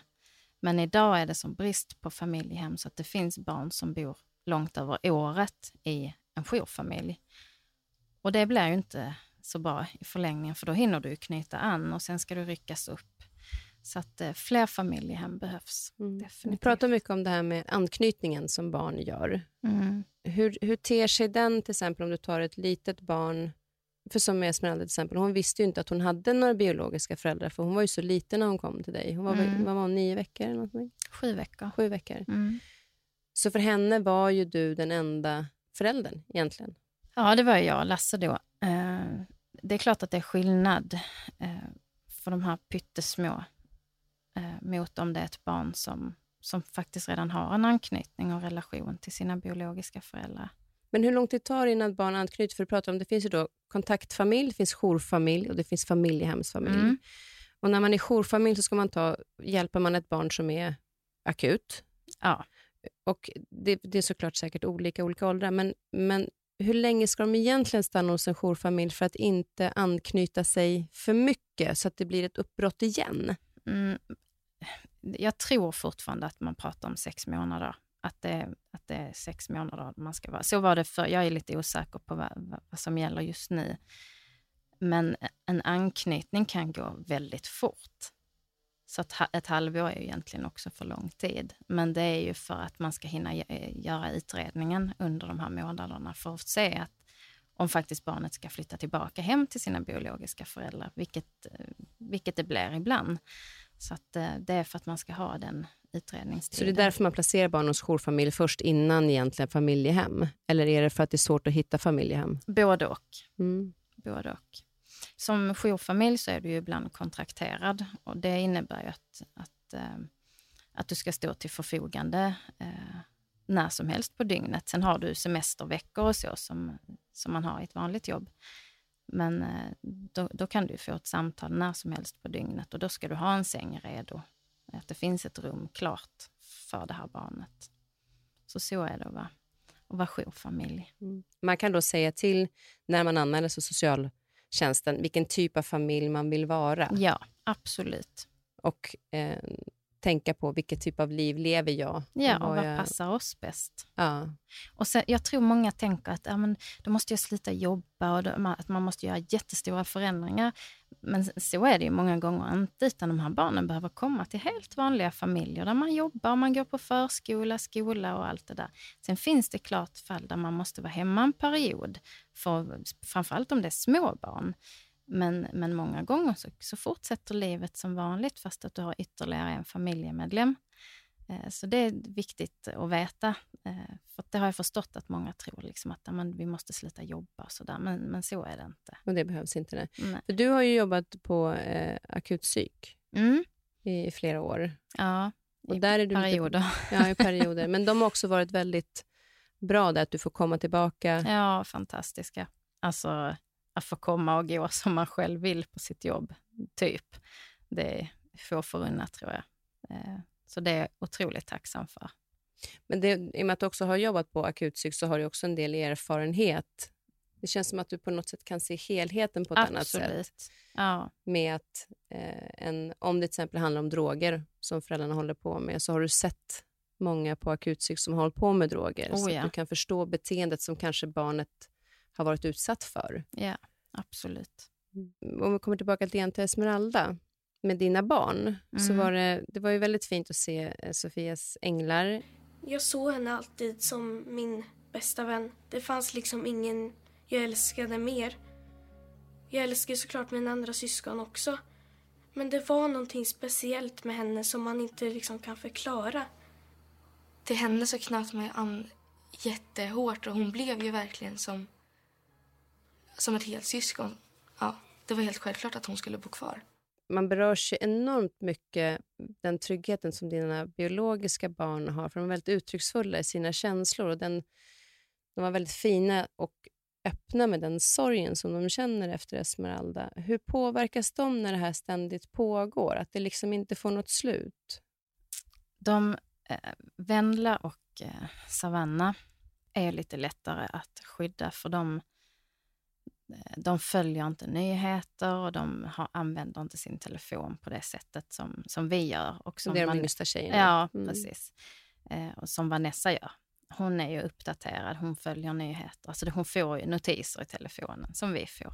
Men idag är det som brist på familjehem så att det finns barn som bor långt över året i en jourfamilj. Och det blir ju inte så bra i förlängningen för då hinner du knyta an och sen ska du ryckas upp. Så att eh, fler familjehem behövs. Vi Definitivt. pratar mycket om det här med anknytningen som barn gör. Mm. Hur, hur ter sig den till exempel om du tar ett litet barn, för som Esmeralda till exempel, hon visste ju inte att hon hade några biologiska föräldrar för hon var ju så liten när hon kom till dig. Hon var, Mm. vad var hon, nio veckor eller någonting? Sju veckor. Sju veckor. Mm. Så för henne var ju du den enda föräldern egentligen. Ja, det var jag och Lasse då. Eh, det är klart att det är skillnad eh, för de här pyttesmå eh, mot om det är ett barn som, som faktiskt redan har en anknytning och relation till sina biologiska föräldrar. Men hur lång tid tar det innan ett barn anknyter? För du pratar om, det finns ju då kontaktfamilj, det finns jourfamilj och det finns familjehemsfamilj. Mm. Och när man är jourfamilj så ska man ta, hjälper man ett barn som är akut. Ja. Och det, det är såklart säkert olika olika åldrar, men, men hur länge ska de egentligen stanna hos en jourfamilj för att inte anknyta sig för mycket så att det blir ett uppbrott igen? Mm, jag tror fortfarande att man pratar om sex månader. Att det, att det är sex månader man ska vara. Så var det för Jag är lite osäker på vad, vad, vad som gäller just nu. Men en anknytning kan gå väldigt fort. Så ett halvår är ju egentligen också för lång tid. Men det är ju för att man ska hinna göra utredningen under de här månaderna för att se att om faktiskt barnet ska flytta tillbaka hem till sina biologiska föräldrar, vilket, vilket det blir ibland. Så att eh, det är för att man ska ha den Så utredningstiden. det är därför man placerar barn hos jourfamilj först innan egentligen familjehem? Eller är det för att det är svårt att hitta familjehem? Både och. Mm. Både och som jourfamilj så är du ju ibland kontrakterad och det innebär ju att, att, eh, att du ska stå till förfogande eh, när som helst på dygnet. Sen har du semesterveckor och så som, som man har i ett vanligt jobb. Men eh, då, då, kan du få ett samtal när som helst på dygnet och då ska du ha en säng redo. Att det finns ett rum klart för det här barnet. Så så är det att vara, att vara jourfamilj. Mm. Man kan då säga till när man anmäler sig social socialtjänsten vilken typ av familj man vill vara. Ja, absolut. Och eh, tänka på vilket typ av liv lever jag? Ja, och vad jag... passar oss bäst? Ja. Och sen, jag tror många tänker att ja, men, då måste jag sluta jobba och då, att man måste göra jättestora förändringar. Men så är det ju många gånger inte, utan de här barnen behöver komma till helt vanliga familjer där man jobbar, man går på förskola, skola och allt det där. Sen finns det klart fall där man måste vara hemma en period, för, framförallt om det är små barn. Men, men många gånger så, så, fortsätter livet som vanligt fast att du har ytterligare en familjemedlem. Eh, så det är viktigt att veta. Eh, för det har jag förstått att många tror liksom att man, vi måste sluta jobba och sådär. Men, men så är det inte. Och det behövs inte det. För du har ju jobbat på eh, akutpsyk mm. i flera år. Ja, och i där är du perioder. Lite, ja, i perioder. Men de har också varit väldigt bra där, att du får komma tillbaka. (laughs) Ja, fantastiska. Alltså, att få komma och gå som man själv vill på sitt jobb, typ. Det är få förunnat, tror jag. Så det är jag otroligt tacksam för. Men det, i och med att du också har jobbat på akutpsyk så har du också en del erfarenhet. Det känns som att du på något sätt kan se helheten på ett Absolut. annat sätt. Ja. Med att, eh, en, om det till exempel handlar om droger som föräldrarna håller på med, så har du sett många på akutpsyk som har hållit på med droger. Oh, så ja. att du kan förstå beteendet som kanske barnet har varit utsatt för. Ja, absolut. Om vi kommer tillbaka lite till Esmeralda med dina barn, mm. så var det, det var ju väldigt fint att se eh, Sofias änglar. Jag såg henne alltid som min bästa vän. Det fanns liksom ingen jag älskade mer. Jag älskade såklart mina andra syskon också. Men det var någonting speciellt med henne som man inte liksom kan förklara. Till henne så knöt man an jättehårt och hon blev ju verkligen som som ett helt syskon. Ja, det var helt självklart att hon skulle bo kvar. Man berörs ju enormt mycket den tryggheten som dina biologiska barn har, för de är väldigt uttrycksfulla i sina känslor. Och den, de var väldigt fina och öppna med den sorgen som de känner efter Esmeralda. Hur påverkas de när det här ständigt pågår? Att det liksom inte får något slut? De, eh, Vendla och eh, Savanna är lite lättare att skydda för de de följer inte nyheter och de har, använder inte sin telefon på det sättet som, som vi gör. Och som det är de yngsta tjejerna. Ja, mm. precis. Eh, och som Vanessa gör. Hon är ju uppdaterad, hon följer nyheter. Alltså hon får ju notiser i telefonen som vi får.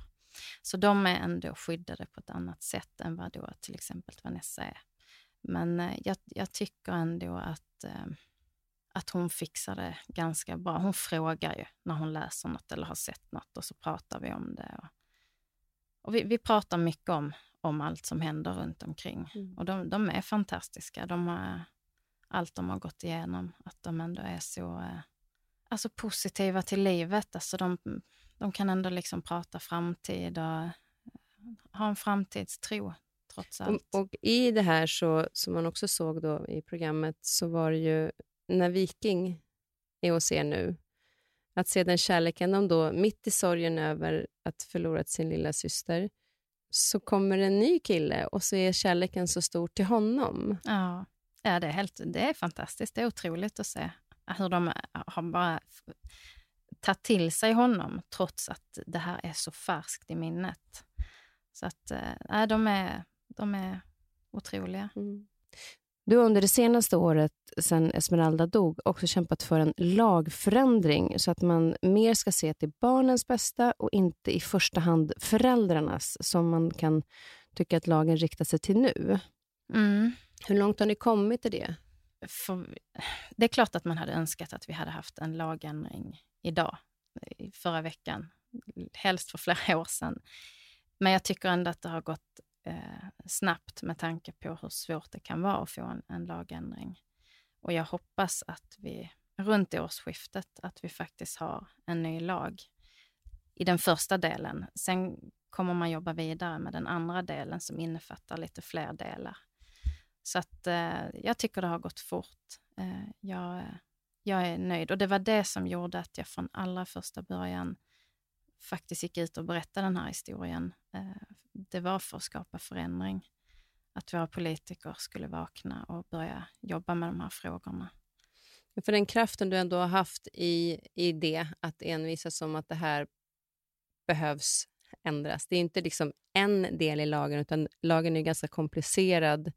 Så de är ändå skyddade på ett annat sätt än vad då till exempel Vanessa är. Men eh, jag, jag, tycker ändå att eh, att hon fixar det ganska bra. Hon frågar ju när hon läser något eller har sett något och så pratar vi om det. Och, och vi, vi, pratar mycket om, om allt som händer runt omkring. Mm. Och de, de, är fantastiska. De har, allt de har gått igenom, att de ändå är så eh, alltså positiva till livet. Alltså de, de kan ändå liksom prata framtid och eh, ha en framtidstro trots allt. Och, och, i det här, så, som man också såg då i programmet, så var det ju när Viking är hos er nu, att se den kärleken de då, mitt i sorgen över att förlorat sin lilla syster, så kommer en ny kille och så är kärleken så stor till honom. Ja, ja det, är helt, det är fantastiskt. Det är otroligt att se hur de har bara tagit till sig honom trots att det här är så färskt i minnet. Så att, äh, de, är, de är otroliga. Mm. Du har under det senaste året, sedan Esmeralda dog, också kämpat för en lagförändring så att man mer ska se till barnens bästa och inte i första hand föräldrarnas, som man kan tycka att lagen riktar sig till nu. Mm. Hur långt har ni kommit i det? För, det är klart att man hade önskat att vi hade haft en lagändring idag, förra veckan. Helst för flera (laughs) år sedan. Men jag tycker ändå att det har gått eh, snabbt med tanke på hur svårt det kan vara att få en, en lagändring. Och jag hoppas att vi runt årsskiftet att vi faktiskt har en ny lag i den första delen. Sen kommer man jobba vidare med den andra delen som innefattar lite fler delar. Så att eh, jag tycker det har gått fort. Eh, jag, jag är nöjd och det var det som gjorde att jag från allra första början faktiskt gick ut och berättade den här historien. Eh, det var för att skapa förändring. Att våra politiker skulle vakna och börja jobba med de här frågorna. För den kraften du ändå har haft i, i det, att envisas om att det här behövs ändras. Det är inte liksom en del i lagen, utan lagen är ganska komplicerad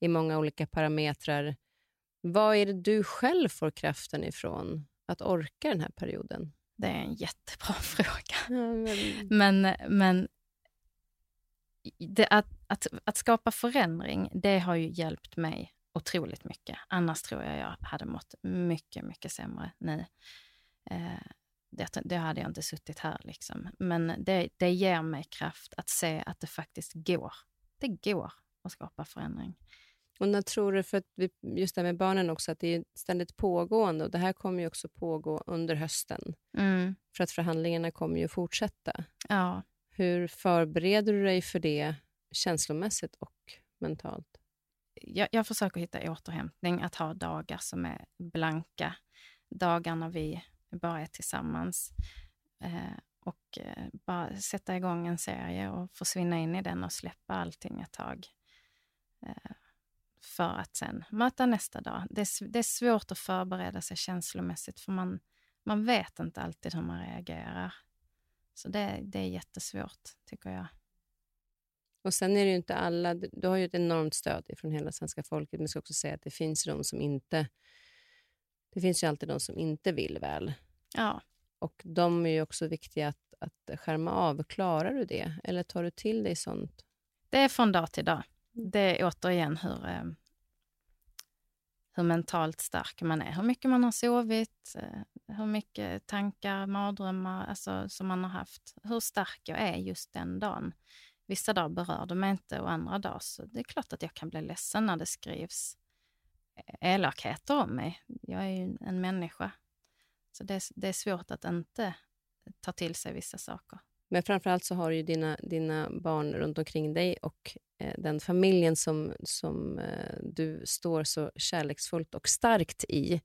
i många olika parametrar. Vad är det du själv får kraften ifrån att orka den här perioden? Det är en jättebra (laughs) fråga. Men... Men, men det, att, att, att skapa förändring, det har ju hjälpt mig otroligt mycket. Annars tror jag jag hade mått mycket, mycket sämre nu. Eh, det, det hade jag inte suttit här. Liksom. Men det, det ger mig kraft att se att det faktiskt går. Det går att skapa förändring. Och när tror du, för att vi, just det här med barnen också, att det är ständigt pågående och det här kommer ju också pågå under hösten. Mm. För att förhandlingarna kommer ju fortsätta. Ja. Hur förbereder du dig för det känslomässigt och mentalt? Jag, jag försöker hitta återhämtning, att ha dagar som är blanka. Dagar när vi bara är tillsammans. Eh, och eh, bara sätta igång en serie och försvinna in i den och släppa allting ett tag. Eh, för att sen möta nästa dag. Det är, det är svårt att förbereda sig känslomässigt för man, man vet inte alltid hur man reagerar. Så det, det är jättesvårt, tycker jag. Och sen är det ju inte alla, du har ju ett enormt stöd från hela svenska folket, men jag ska också säga att det finns de som inte, det finns ju alltid de som inte vill väl. Ja. Och de är ju också viktiga att, att skärma av. Klarar du det? Eller tar du till dig sånt? Det är från dag till dag. Det är återigen hur, eh, hur mentalt stark man är. Hur mycket man har sovit, eh, hur mycket tankar, mardrömmar alltså, som man har haft. Hur stark jag är just den dagen. Vissa dagar berör det mig inte och andra dagar så det är klart att jag kan bli ledsen när det skrivs eh, elakheter om mig. Jag är ju en människa. Så det, det är svårt att inte ta till sig vissa saker. Men framförallt så har du ju dina, dina barn runt omkring dig och eh, den familjen som, som eh, du står så kärleksfullt och starkt i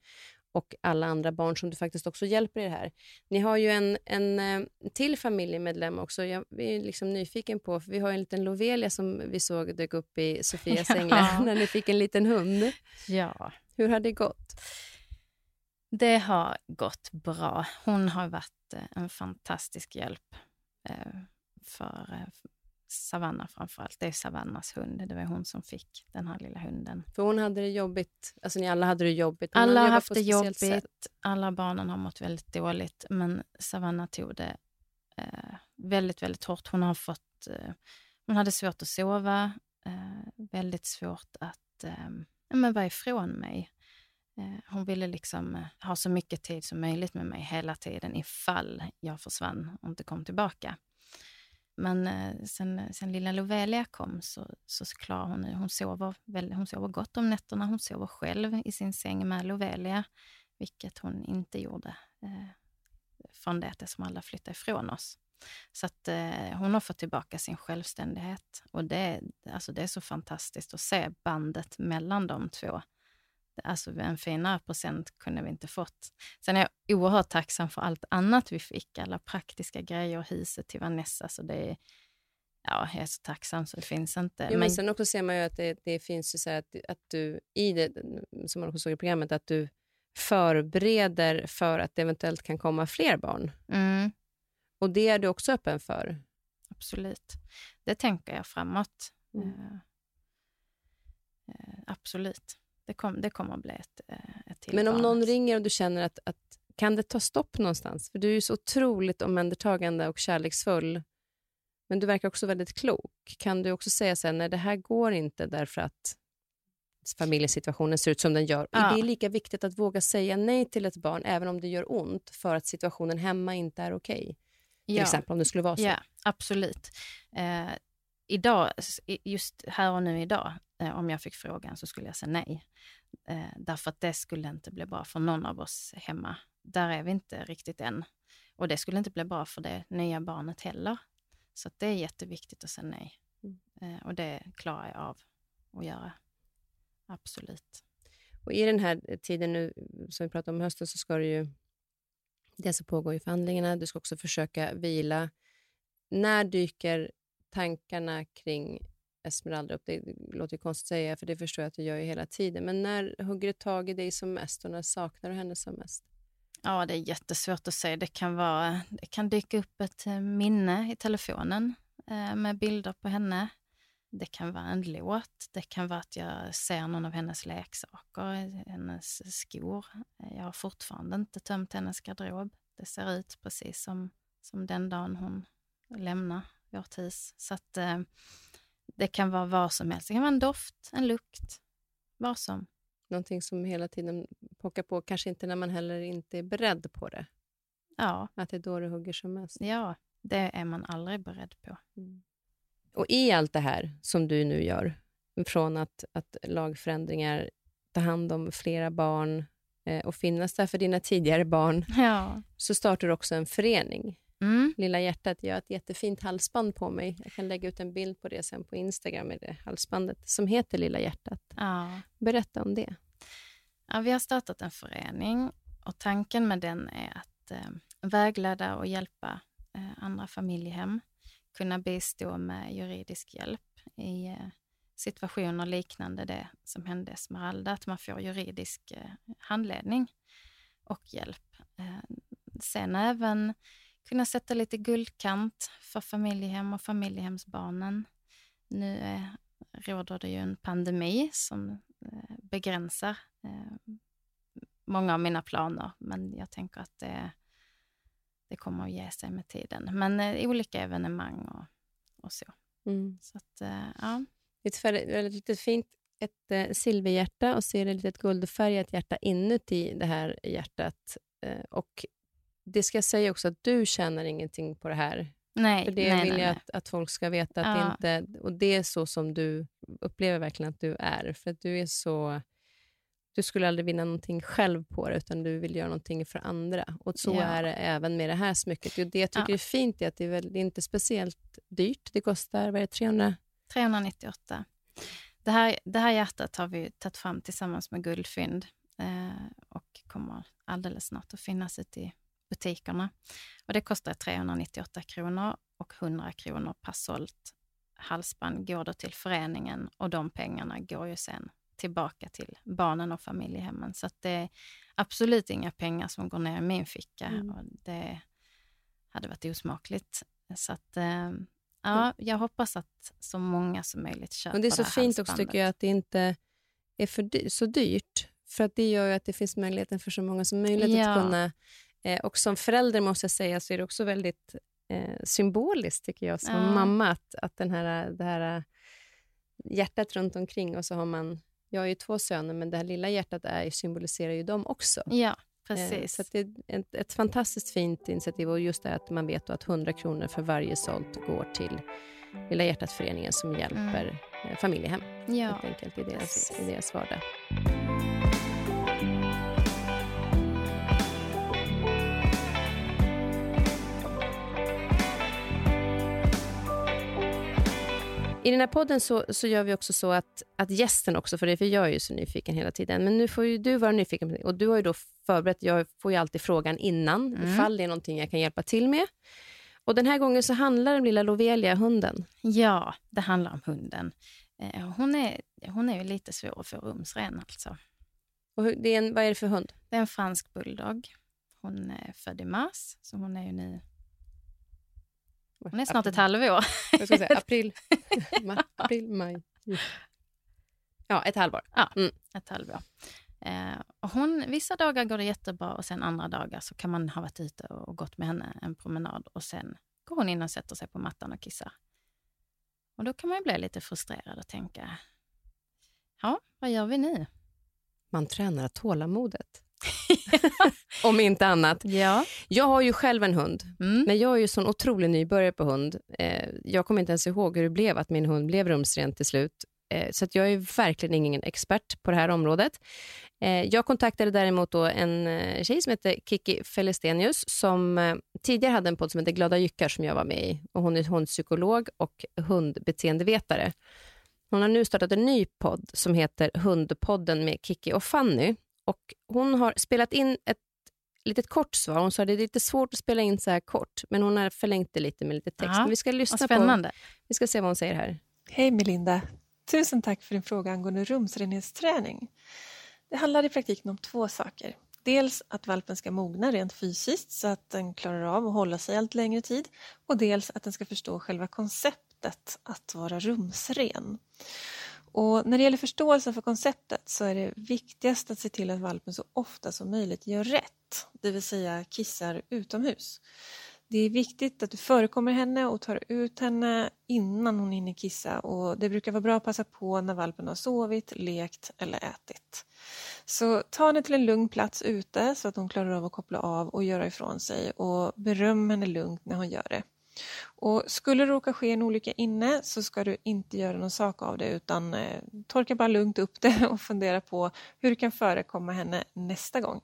och alla andra barn som du faktiskt också hjälper i det här. Ni har ju en, en eh, till familjemedlem också. Jag är liksom nyfiken på, för vi har en liten Lovelia som vi såg dök upp i Sofias (laughs) Ja. (laughs) när ni fick en liten hund. Ja, Hur har det gått? det har gått bra. Hon har varit eh, en fantastisk hjälp för eh, Savanna framför allt. Det är Savannas hund. Det var hon som fick den här lilla hunden. För hon hade det jobbigt. Alltså ni alla hade det jobbigt. Hon Alla har haft det jobbigt. sätt. Alla barnen har mått väldigt dåligt, men Savanna tog det eh, väldigt, väldigt hårt. Hon har fått... Eh, hon hade svårt att sova, eh, väldigt svårt att eh, men vara ifrån mig. Eh, hon ville liksom eh, ha så mycket tid som möjligt med mig hela tiden ifall jag försvann och inte kom tillbaka. Men eh, sen, sen lilla Lovelia kom så, så klarar hon nu. Hon sover, väl, hon sover gott om nätterna. Hon sover själv i sin säng med Lovelia, vilket hon inte gjorde eh, från det som alla flyttade ifrån oss. Så att eh, hon har fått tillbaka sin självständighet och det, alltså det är så fantastiskt att se bandet mellan de två. Alltså en finare present kunde vi inte fått. Sen är jag oerhört tacksam för allt annat vi fick, alla praktiska grejer, huset till Vanessa. Så det är, ja, jag är så tacksam så det finns inte. Jo, men sen också ser man ju att det, det finns ju så här att, att du i det, som man också såg i programmet, att du förbereder för att det eventuellt kan komma fler barn. mm, Och det är du också öppen för. absolut. Det tänker jag framåt. Mm. Eh, eh, absolut. Det, kom, det kommer att bli ett, eh, ett till Men om barn. någon ringer och du känner att, att kan det ta stopp någonstans? För du är ju så otroligt omhändertagande och kärleksfull. Men du verkar också väldigt klok. Kan du också säga så här, nej det här går inte därför att familjesituationen ser ut som den gör. Ja. Det är lika viktigt att våga säga nej till ett barn även om det gör ont för att situationen hemma inte är okej. Till Ja. exempel om det skulle vara så. Ja, absolut. Eh, idag, just här och nu idag, om jag fick frågan så skulle jag säga nej. Eh, därför att det skulle inte bli bra för någon av oss hemma. Där är vi inte riktigt än. Och det skulle inte bli bra för det nya barnet heller. Så det är jätteviktigt att säga nej. Mm. Eh, och det klarar jag av att göra. Absolut. Och I den här tiden nu som vi pratade om hösten så ska du ju... Dels så pågår ju förhandlingarna, du ska också försöka vila. När dyker tankarna kring Esmeralda upp? Det låter ju konstigt att säga, för det förstår jag att du gör ju hela tiden. Men när hugger det tag i dig som mest och när saknar du henne som mest? Ja, det är jättesvårt att säga. Det kan, vara, det kan dyka upp ett eh, minne i telefonen eh, med bilder på henne. Det kan vara en låt. Det kan vara att jag ser någon av hennes leksaker, hennes skor. Eh, jag har fortfarande inte tömt hennes garderob. Det ser ut precis som, som den dagen hon lämnar vårt hus. Så att, eh, det kan vara vad som helst. Det kan vara en doft, en lukt, vad som. Någonting som hela tiden pockar på, kanske inte när man heller inte är beredd på det. Ja, Att det är då det hugger som mest. ja, det är man aldrig beredd på. Och i allt det här som du nu gör, från att, att lagförändringar, ta hand om flera barn eh, och finnas där för dina tidigare barn, Ja. så startar du också en förening. Mm. Lilla hjärtat, jag har ett jättefint halsband på mig. Jag kan lägga ut en bild på det sen på Instagram med det halsbandet som heter Lilla hjärtat. Ja. Berätta om det. Ja, vi har startat en förening och tanken med den är att eh, vägleda och hjälpa eh, andra familjehem, kunna bistå med juridisk hjälp i eh, situationer liknande det som hände Esmeralda, att man får juridisk eh, handledning och hjälp. Eh, sen även kunna sätta lite guldkant för familjehem och familjehemsbarnen. Nu eh, råder det ju en pandemi som eh, begränsar eh, många av mina planer, men jag tänker att det, det kommer att ge sig med tiden. Men olika evenemang och, och så. Så att, ja. Ett färg- väldigt litet fint ett silverhjärta och så är det ett litet guldfärgat hjärta inuti det här hjärtat. Och det ska jag säga också att du tjänar ingenting på det här. Nej, För det nej, vill nej, jag att, att folk ska veta. Att Ja. det inte, och det är så som du upplever verkligen att du är. För att du är så... Du skulle aldrig vinna någonting själv på det, utan du vill göra någonting för andra. Och så Ja. är det även med det här smycket. Och det jag tycker Ja. är fint är att det är, väl, det är inte speciellt dyrt. Det kostar, vad är det, 300? 398. Det här, det här hjärtat har vi tagit fram tillsammans med Guldfynd eh, och kommer alldeles snart att finnas ute i butikerna. Och det kostar 398 kronor och 100 kronor per sålt halsband går då till föreningen och de pengarna går ju sen tillbaka till barnen och familjehemmen. Så det är absolut inga pengar som går ner i min ficka Mm. och det hade varit osmakligt. Så att, eh, ja, jag hoppas att så många som möjligt köper Och det är så här fint också tycker jag att det inte är för dy- så dyrt. För att det gör ju att det finns möjligheten för så många som möjligt Ja. att kunna... Eh, och som förälder måste jag säga så är det också väldigt eh, symboliskt tycker jag som Ja. mamma att, att den här, det här eh, hjärtat runt omkring och så har man... Jag har ju två söner men det här lilla hjärtat är, symboliserar ju dem också. Ja, Eh, precis. Så det är ett, ett fantastiskt fint initiativ och just det att man vet att 100 kronor för varje sålt går till Lilla hjärtat-föreningen som hjälper eh, familjehem ja. helt enkelt i deras, precis. i deras vardag. I den här podden så, så gör vi också så att, att gästen också, för det för jag är ju så nyfiken hela tiden, men nu får ju du vara nyfiken. Och du har ju då förberett, jag får ju alltid frågan innan, Mm. ifall det är någonting jag kan hjälpa till med. Och den här gången så handlar det om lilla Lovelia, hunden. Ja, det handlar om hunden. Eh, hon, är, hon är ju lite svår att få rumsren alltså. Och det är en, vad är det för hund? Det är en fransk bulldog. Hon är född i mars, så hon är ju nu... Hon är snart ett halvår. Jag ska säga (laughs) april, (laughs) ma, april, maj. Ja, ett halvår. ett halvår. Eh, och hon, vissa dagar går det jättebra och sen andra dagar så kan man ha varit ute och gått med henne en promenad och sen går hon in och sätter sig på mattan och kissar. Och då kan man ju bli lite frustrerad och tänka, ja, vad gör vi nu? Man tränar tålamodet. (laughs) Om inte annat. Ja. Jag har ju själv en hund, Mm. men jag är ju sån otrolig nybörjare på hund. Eh, jag kommer inte ens ihåg hur det blev att min hund blev rumsren till slut. Eh, så att jag är verkligen ingen expert på det här området. Eh, jag kontaktade däremot då en eh, tjej som heter Kiki Felestenius som eh, tidigare hade en podd som heter Glada jyckar som jag var med i. Och hon är hundpsykolog och hundbeteendevetare. Hon har nu startat en ny podd som heter Hundpodden med Kiki och Fanny. Och hon har spelat in ett litet kort svar. Hon sa att det är lite svårt att spela in så här kort, men hon har förlängt det lite med lite text. Ja, vi ska lyssna spännande. på... Vi ska se vad hon säger här. Hej Melinda! Tusen tack för din fråga angående rumsrenhetsträning. Det handlar i praktiken om två saker. Dels att valpen ska mogna rent fysiskt så att den klarar av att hålla sig allt längre tid och dels att den ska förstå själva konceptet att vara rumsren. Och när det gäller förståelsen för konceptet så är det viktigast att se till att valpen så ofta som möjligt gör rätt, det vill säga kissar utomhus. Det är viktigt att du förekommer henne och tar ut henne innan hon hinner kissa och det brukar vara bra att passa på när valpen har sovit, lekt eller ätit. Så ta henne till en lugn plats ute så att hon klarar av att koppla av och göra ifrån sig och beröm henne lugnt när hon gör det. Och skulle det råka ske en olycka inne så ska du inte göra någon sak av det utan eh, torka bara lugnt upp det (laughs) och fundera på hur du kan förekomma henne nästa gång.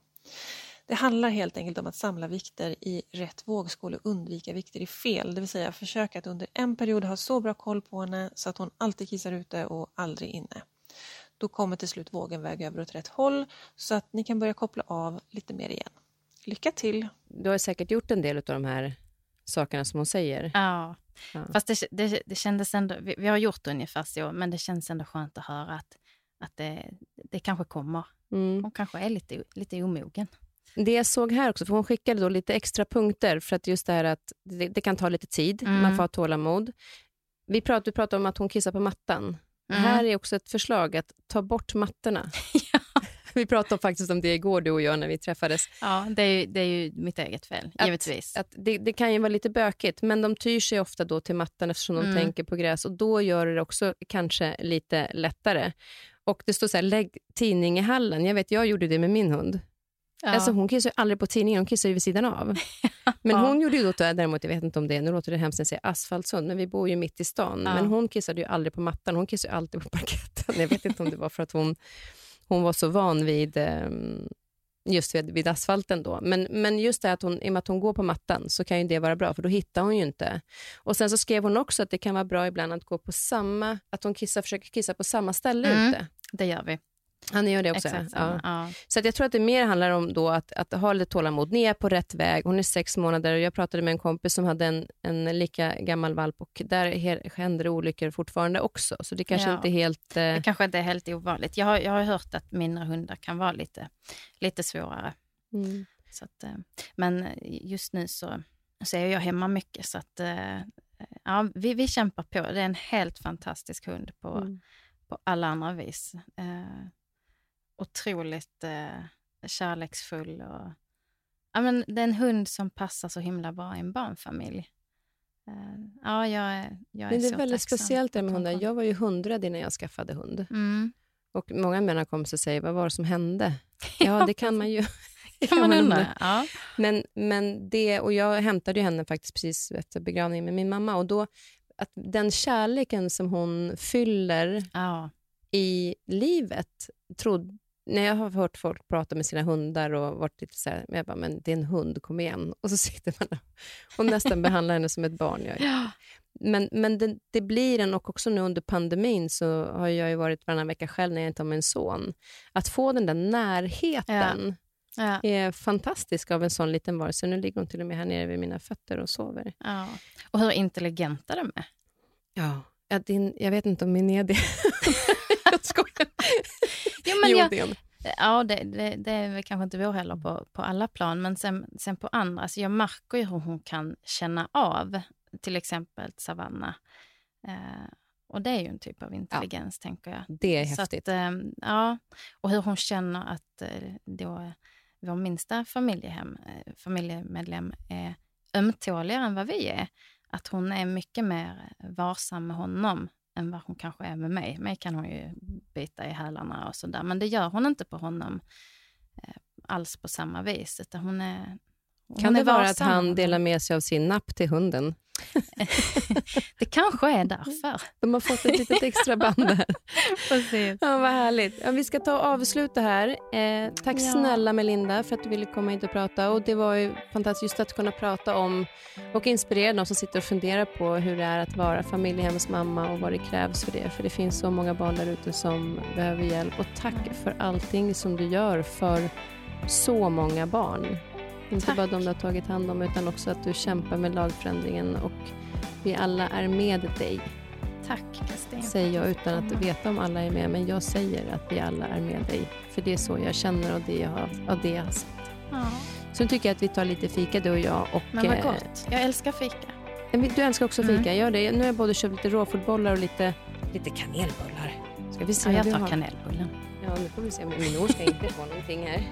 Det handlar helt enkelt om att samla vikter i rätt vågskål och undvika vikter i fel. Det vill säga försöka att under en period ha så bra koll på henne så att hon alltid kissar ute och aldrig inne. Då kommer till slut vågen väga över åt rätt håll så att ni kan börja koppla av lite mer igen. Lycka till! Du har säkert gjort en del av de här sakerna som hon säger. Ja, Ja. fast det, det, det kändes ändå, vi, vi har gjort ungefär så, men det känns ändå skönt att höra att, att det, det kanske kommer. Mm. Hon kanske är lite, lite omogen. Det jag såg här också, för hon skickade då lite extra punkter för att just det här att det, det kan ta lite tid, Mm. man får ha tålamod. Vi pratade, du pratade om att hon kissar på mattan. Mm. Här är också ett förslag att ta bort mattorna. (laughs) (laughs) Vi pratade faktiskt om det igår du och jag när vi träffades. Ja, det är, ju, det är ju mitt eget fel, Att- givetvis. Att det, det kan ju vara lite bökigt, men de tyr sig ofta då till mattan eftersom de Mm. tänker på gräs och då gör det också kanske lite lättare. Och det står så här, lägg tidning i hallen. Jag vet, jag gjorde det med min hund. ja. Alltså hon kissar ju aldrig på tidningen, hon kissar ju vid sidan av. (laughs) Men Ja. hon gjorde ju då, däremot, jag vet inte om det, nu låter det hemskt när jag säger asfaltshund, men vi bor ju mitt i stan. Ja. Men hon kissade ju aldrig på mattan, hon kissade ju alltid på parketten. Jag vet inte om det var för att hon, hon var så van vid ehm, just vid, vid asfalten då. Men, men just det att hon, i och med att hon går på mattan så kan ju det vara bra, för då hittar hon ju inte. Och sen så skrev hon också att det kan vara bra ibland att gå på samma, att hon kissar, försöker kissa på samma ställe Mm. ute. det gör vi. Ja, ni gör det också? Exakt ja. Ja. Så att jag tror att det mer handlar om då att, att ha lite tålamod. Ni är på rätt väg. Hon är sex månader och jag pratade med en kompis som hade en, en lika gammal valp och där händer det olyckor fortfarande också. Så det kanske Ja. inte är helt... Eh, Det kanske inte är helt ovanligt. Jag har, jag har hört att mindre hundar kan vara lite, lite svårare. mm. Så att, eh, men just nu så, så är jag hemma mycket. Så att, eh, ja, vi, vi kämpar på. Det är en helt fantastisk hund på, Mm. på alla andra vis. Otroligt eh, kärleksfull. Och, ja, men det är en hund som passar så himla bra i en barnfamilj. Eh, ja, jag är, jag är Men det är väldigt speciellt det med hundar. Jag var ju hundrad innan jag skaffade hund. Mm. Och många av mina kompisar säger, vad var det som hände? (laughs) Ja, det kan man ju. (laughs) kan man (laughs) undra. Ja. Men, men det, och jag hämtade ju henne faktiskt precis efter begravningen med min mamma. Och då, att den kärleken som hon fyller Ja. i livet, trodde, när jag har hört folk prata med sina hundar och varit lite så här, men jag bara, men det är en hund, kom igen. (laughs) Och så sitter man och nästan behandlar henne som ett barn. Jag. Ja. Men, men det, det blir en, och också nu under pandemin så har jag ju varit varannan vecka själv när jag inte har min son. Att få den där närheten Ja. är fantastisk av en sån liten varelse. Nu ligger hon till och med här nere vid mina fötter och sover. Ja. Och hur intelligenta de är. Ja. Ja, din, jag vet inte om min är det. (laughs) jag skojar. (laughs) Jo, men jag. Ja, det, det, det är väl kanske inte vår heller på, på alla plan, men sen, sen på andra. Alltså jag märker ju hur hon kan känna av till exempel Savanna. Eh, och det är ju en typ av intelligens, tänker jag. Det är Så häftigt. Att, eh, ja, och hur hon känner att eh, då vår minsta familjehem, eh, familjemedlem är ömtåligare än vad vi är. Att hon är mycket mer varsam med honom än vad hon kanske är med mig. Mig kan hon ju bita i hälarna och sådär, men det gör hon inte på honom eh, alls på samma vis. Utan hon är, kan det vara att han delar med sig av sin napp till hunden? (laughs) Det kanske är därför. De har fått ett litet extra band där. (laughs) Precis. Ja, vad härligt. Ja, vi ska ta och avsluta här. Eh, tack Ja. snälla Melinda för att du ville komma hit och prata. Och Det var ju fantastiskt just att kunna prata om och inspirera de som sitter och funderar på hur det är att vara familjehemsmamma och vad det krävs för det. För det finns så många barn där ute som behöver hjälp. Och tack för allting som du gör för så många barn. Inte Tack. bara de du har tagit hand om utan också att du kämpar med lagförändringen och vi alla är med dig Tack Kristin. säger jag utan att veta om alla är med, men jag säger att vi alla är med dig. För det är så jag känner och det jag har, och det jag har sett. Ja, Så nu tycker jag att vi tar lite fika du och jag. Och, men vad eh, gott. Jag älskar fika. Du älskar också fika, Mm. gör det. Nu har jag både köpt lite råfodbollar och lite, lite kanelbullar. Ska vi se Ja, jag tar kanelbullen. Ja, nu får vi se. Min mor ska inte få någonting här. (laughs)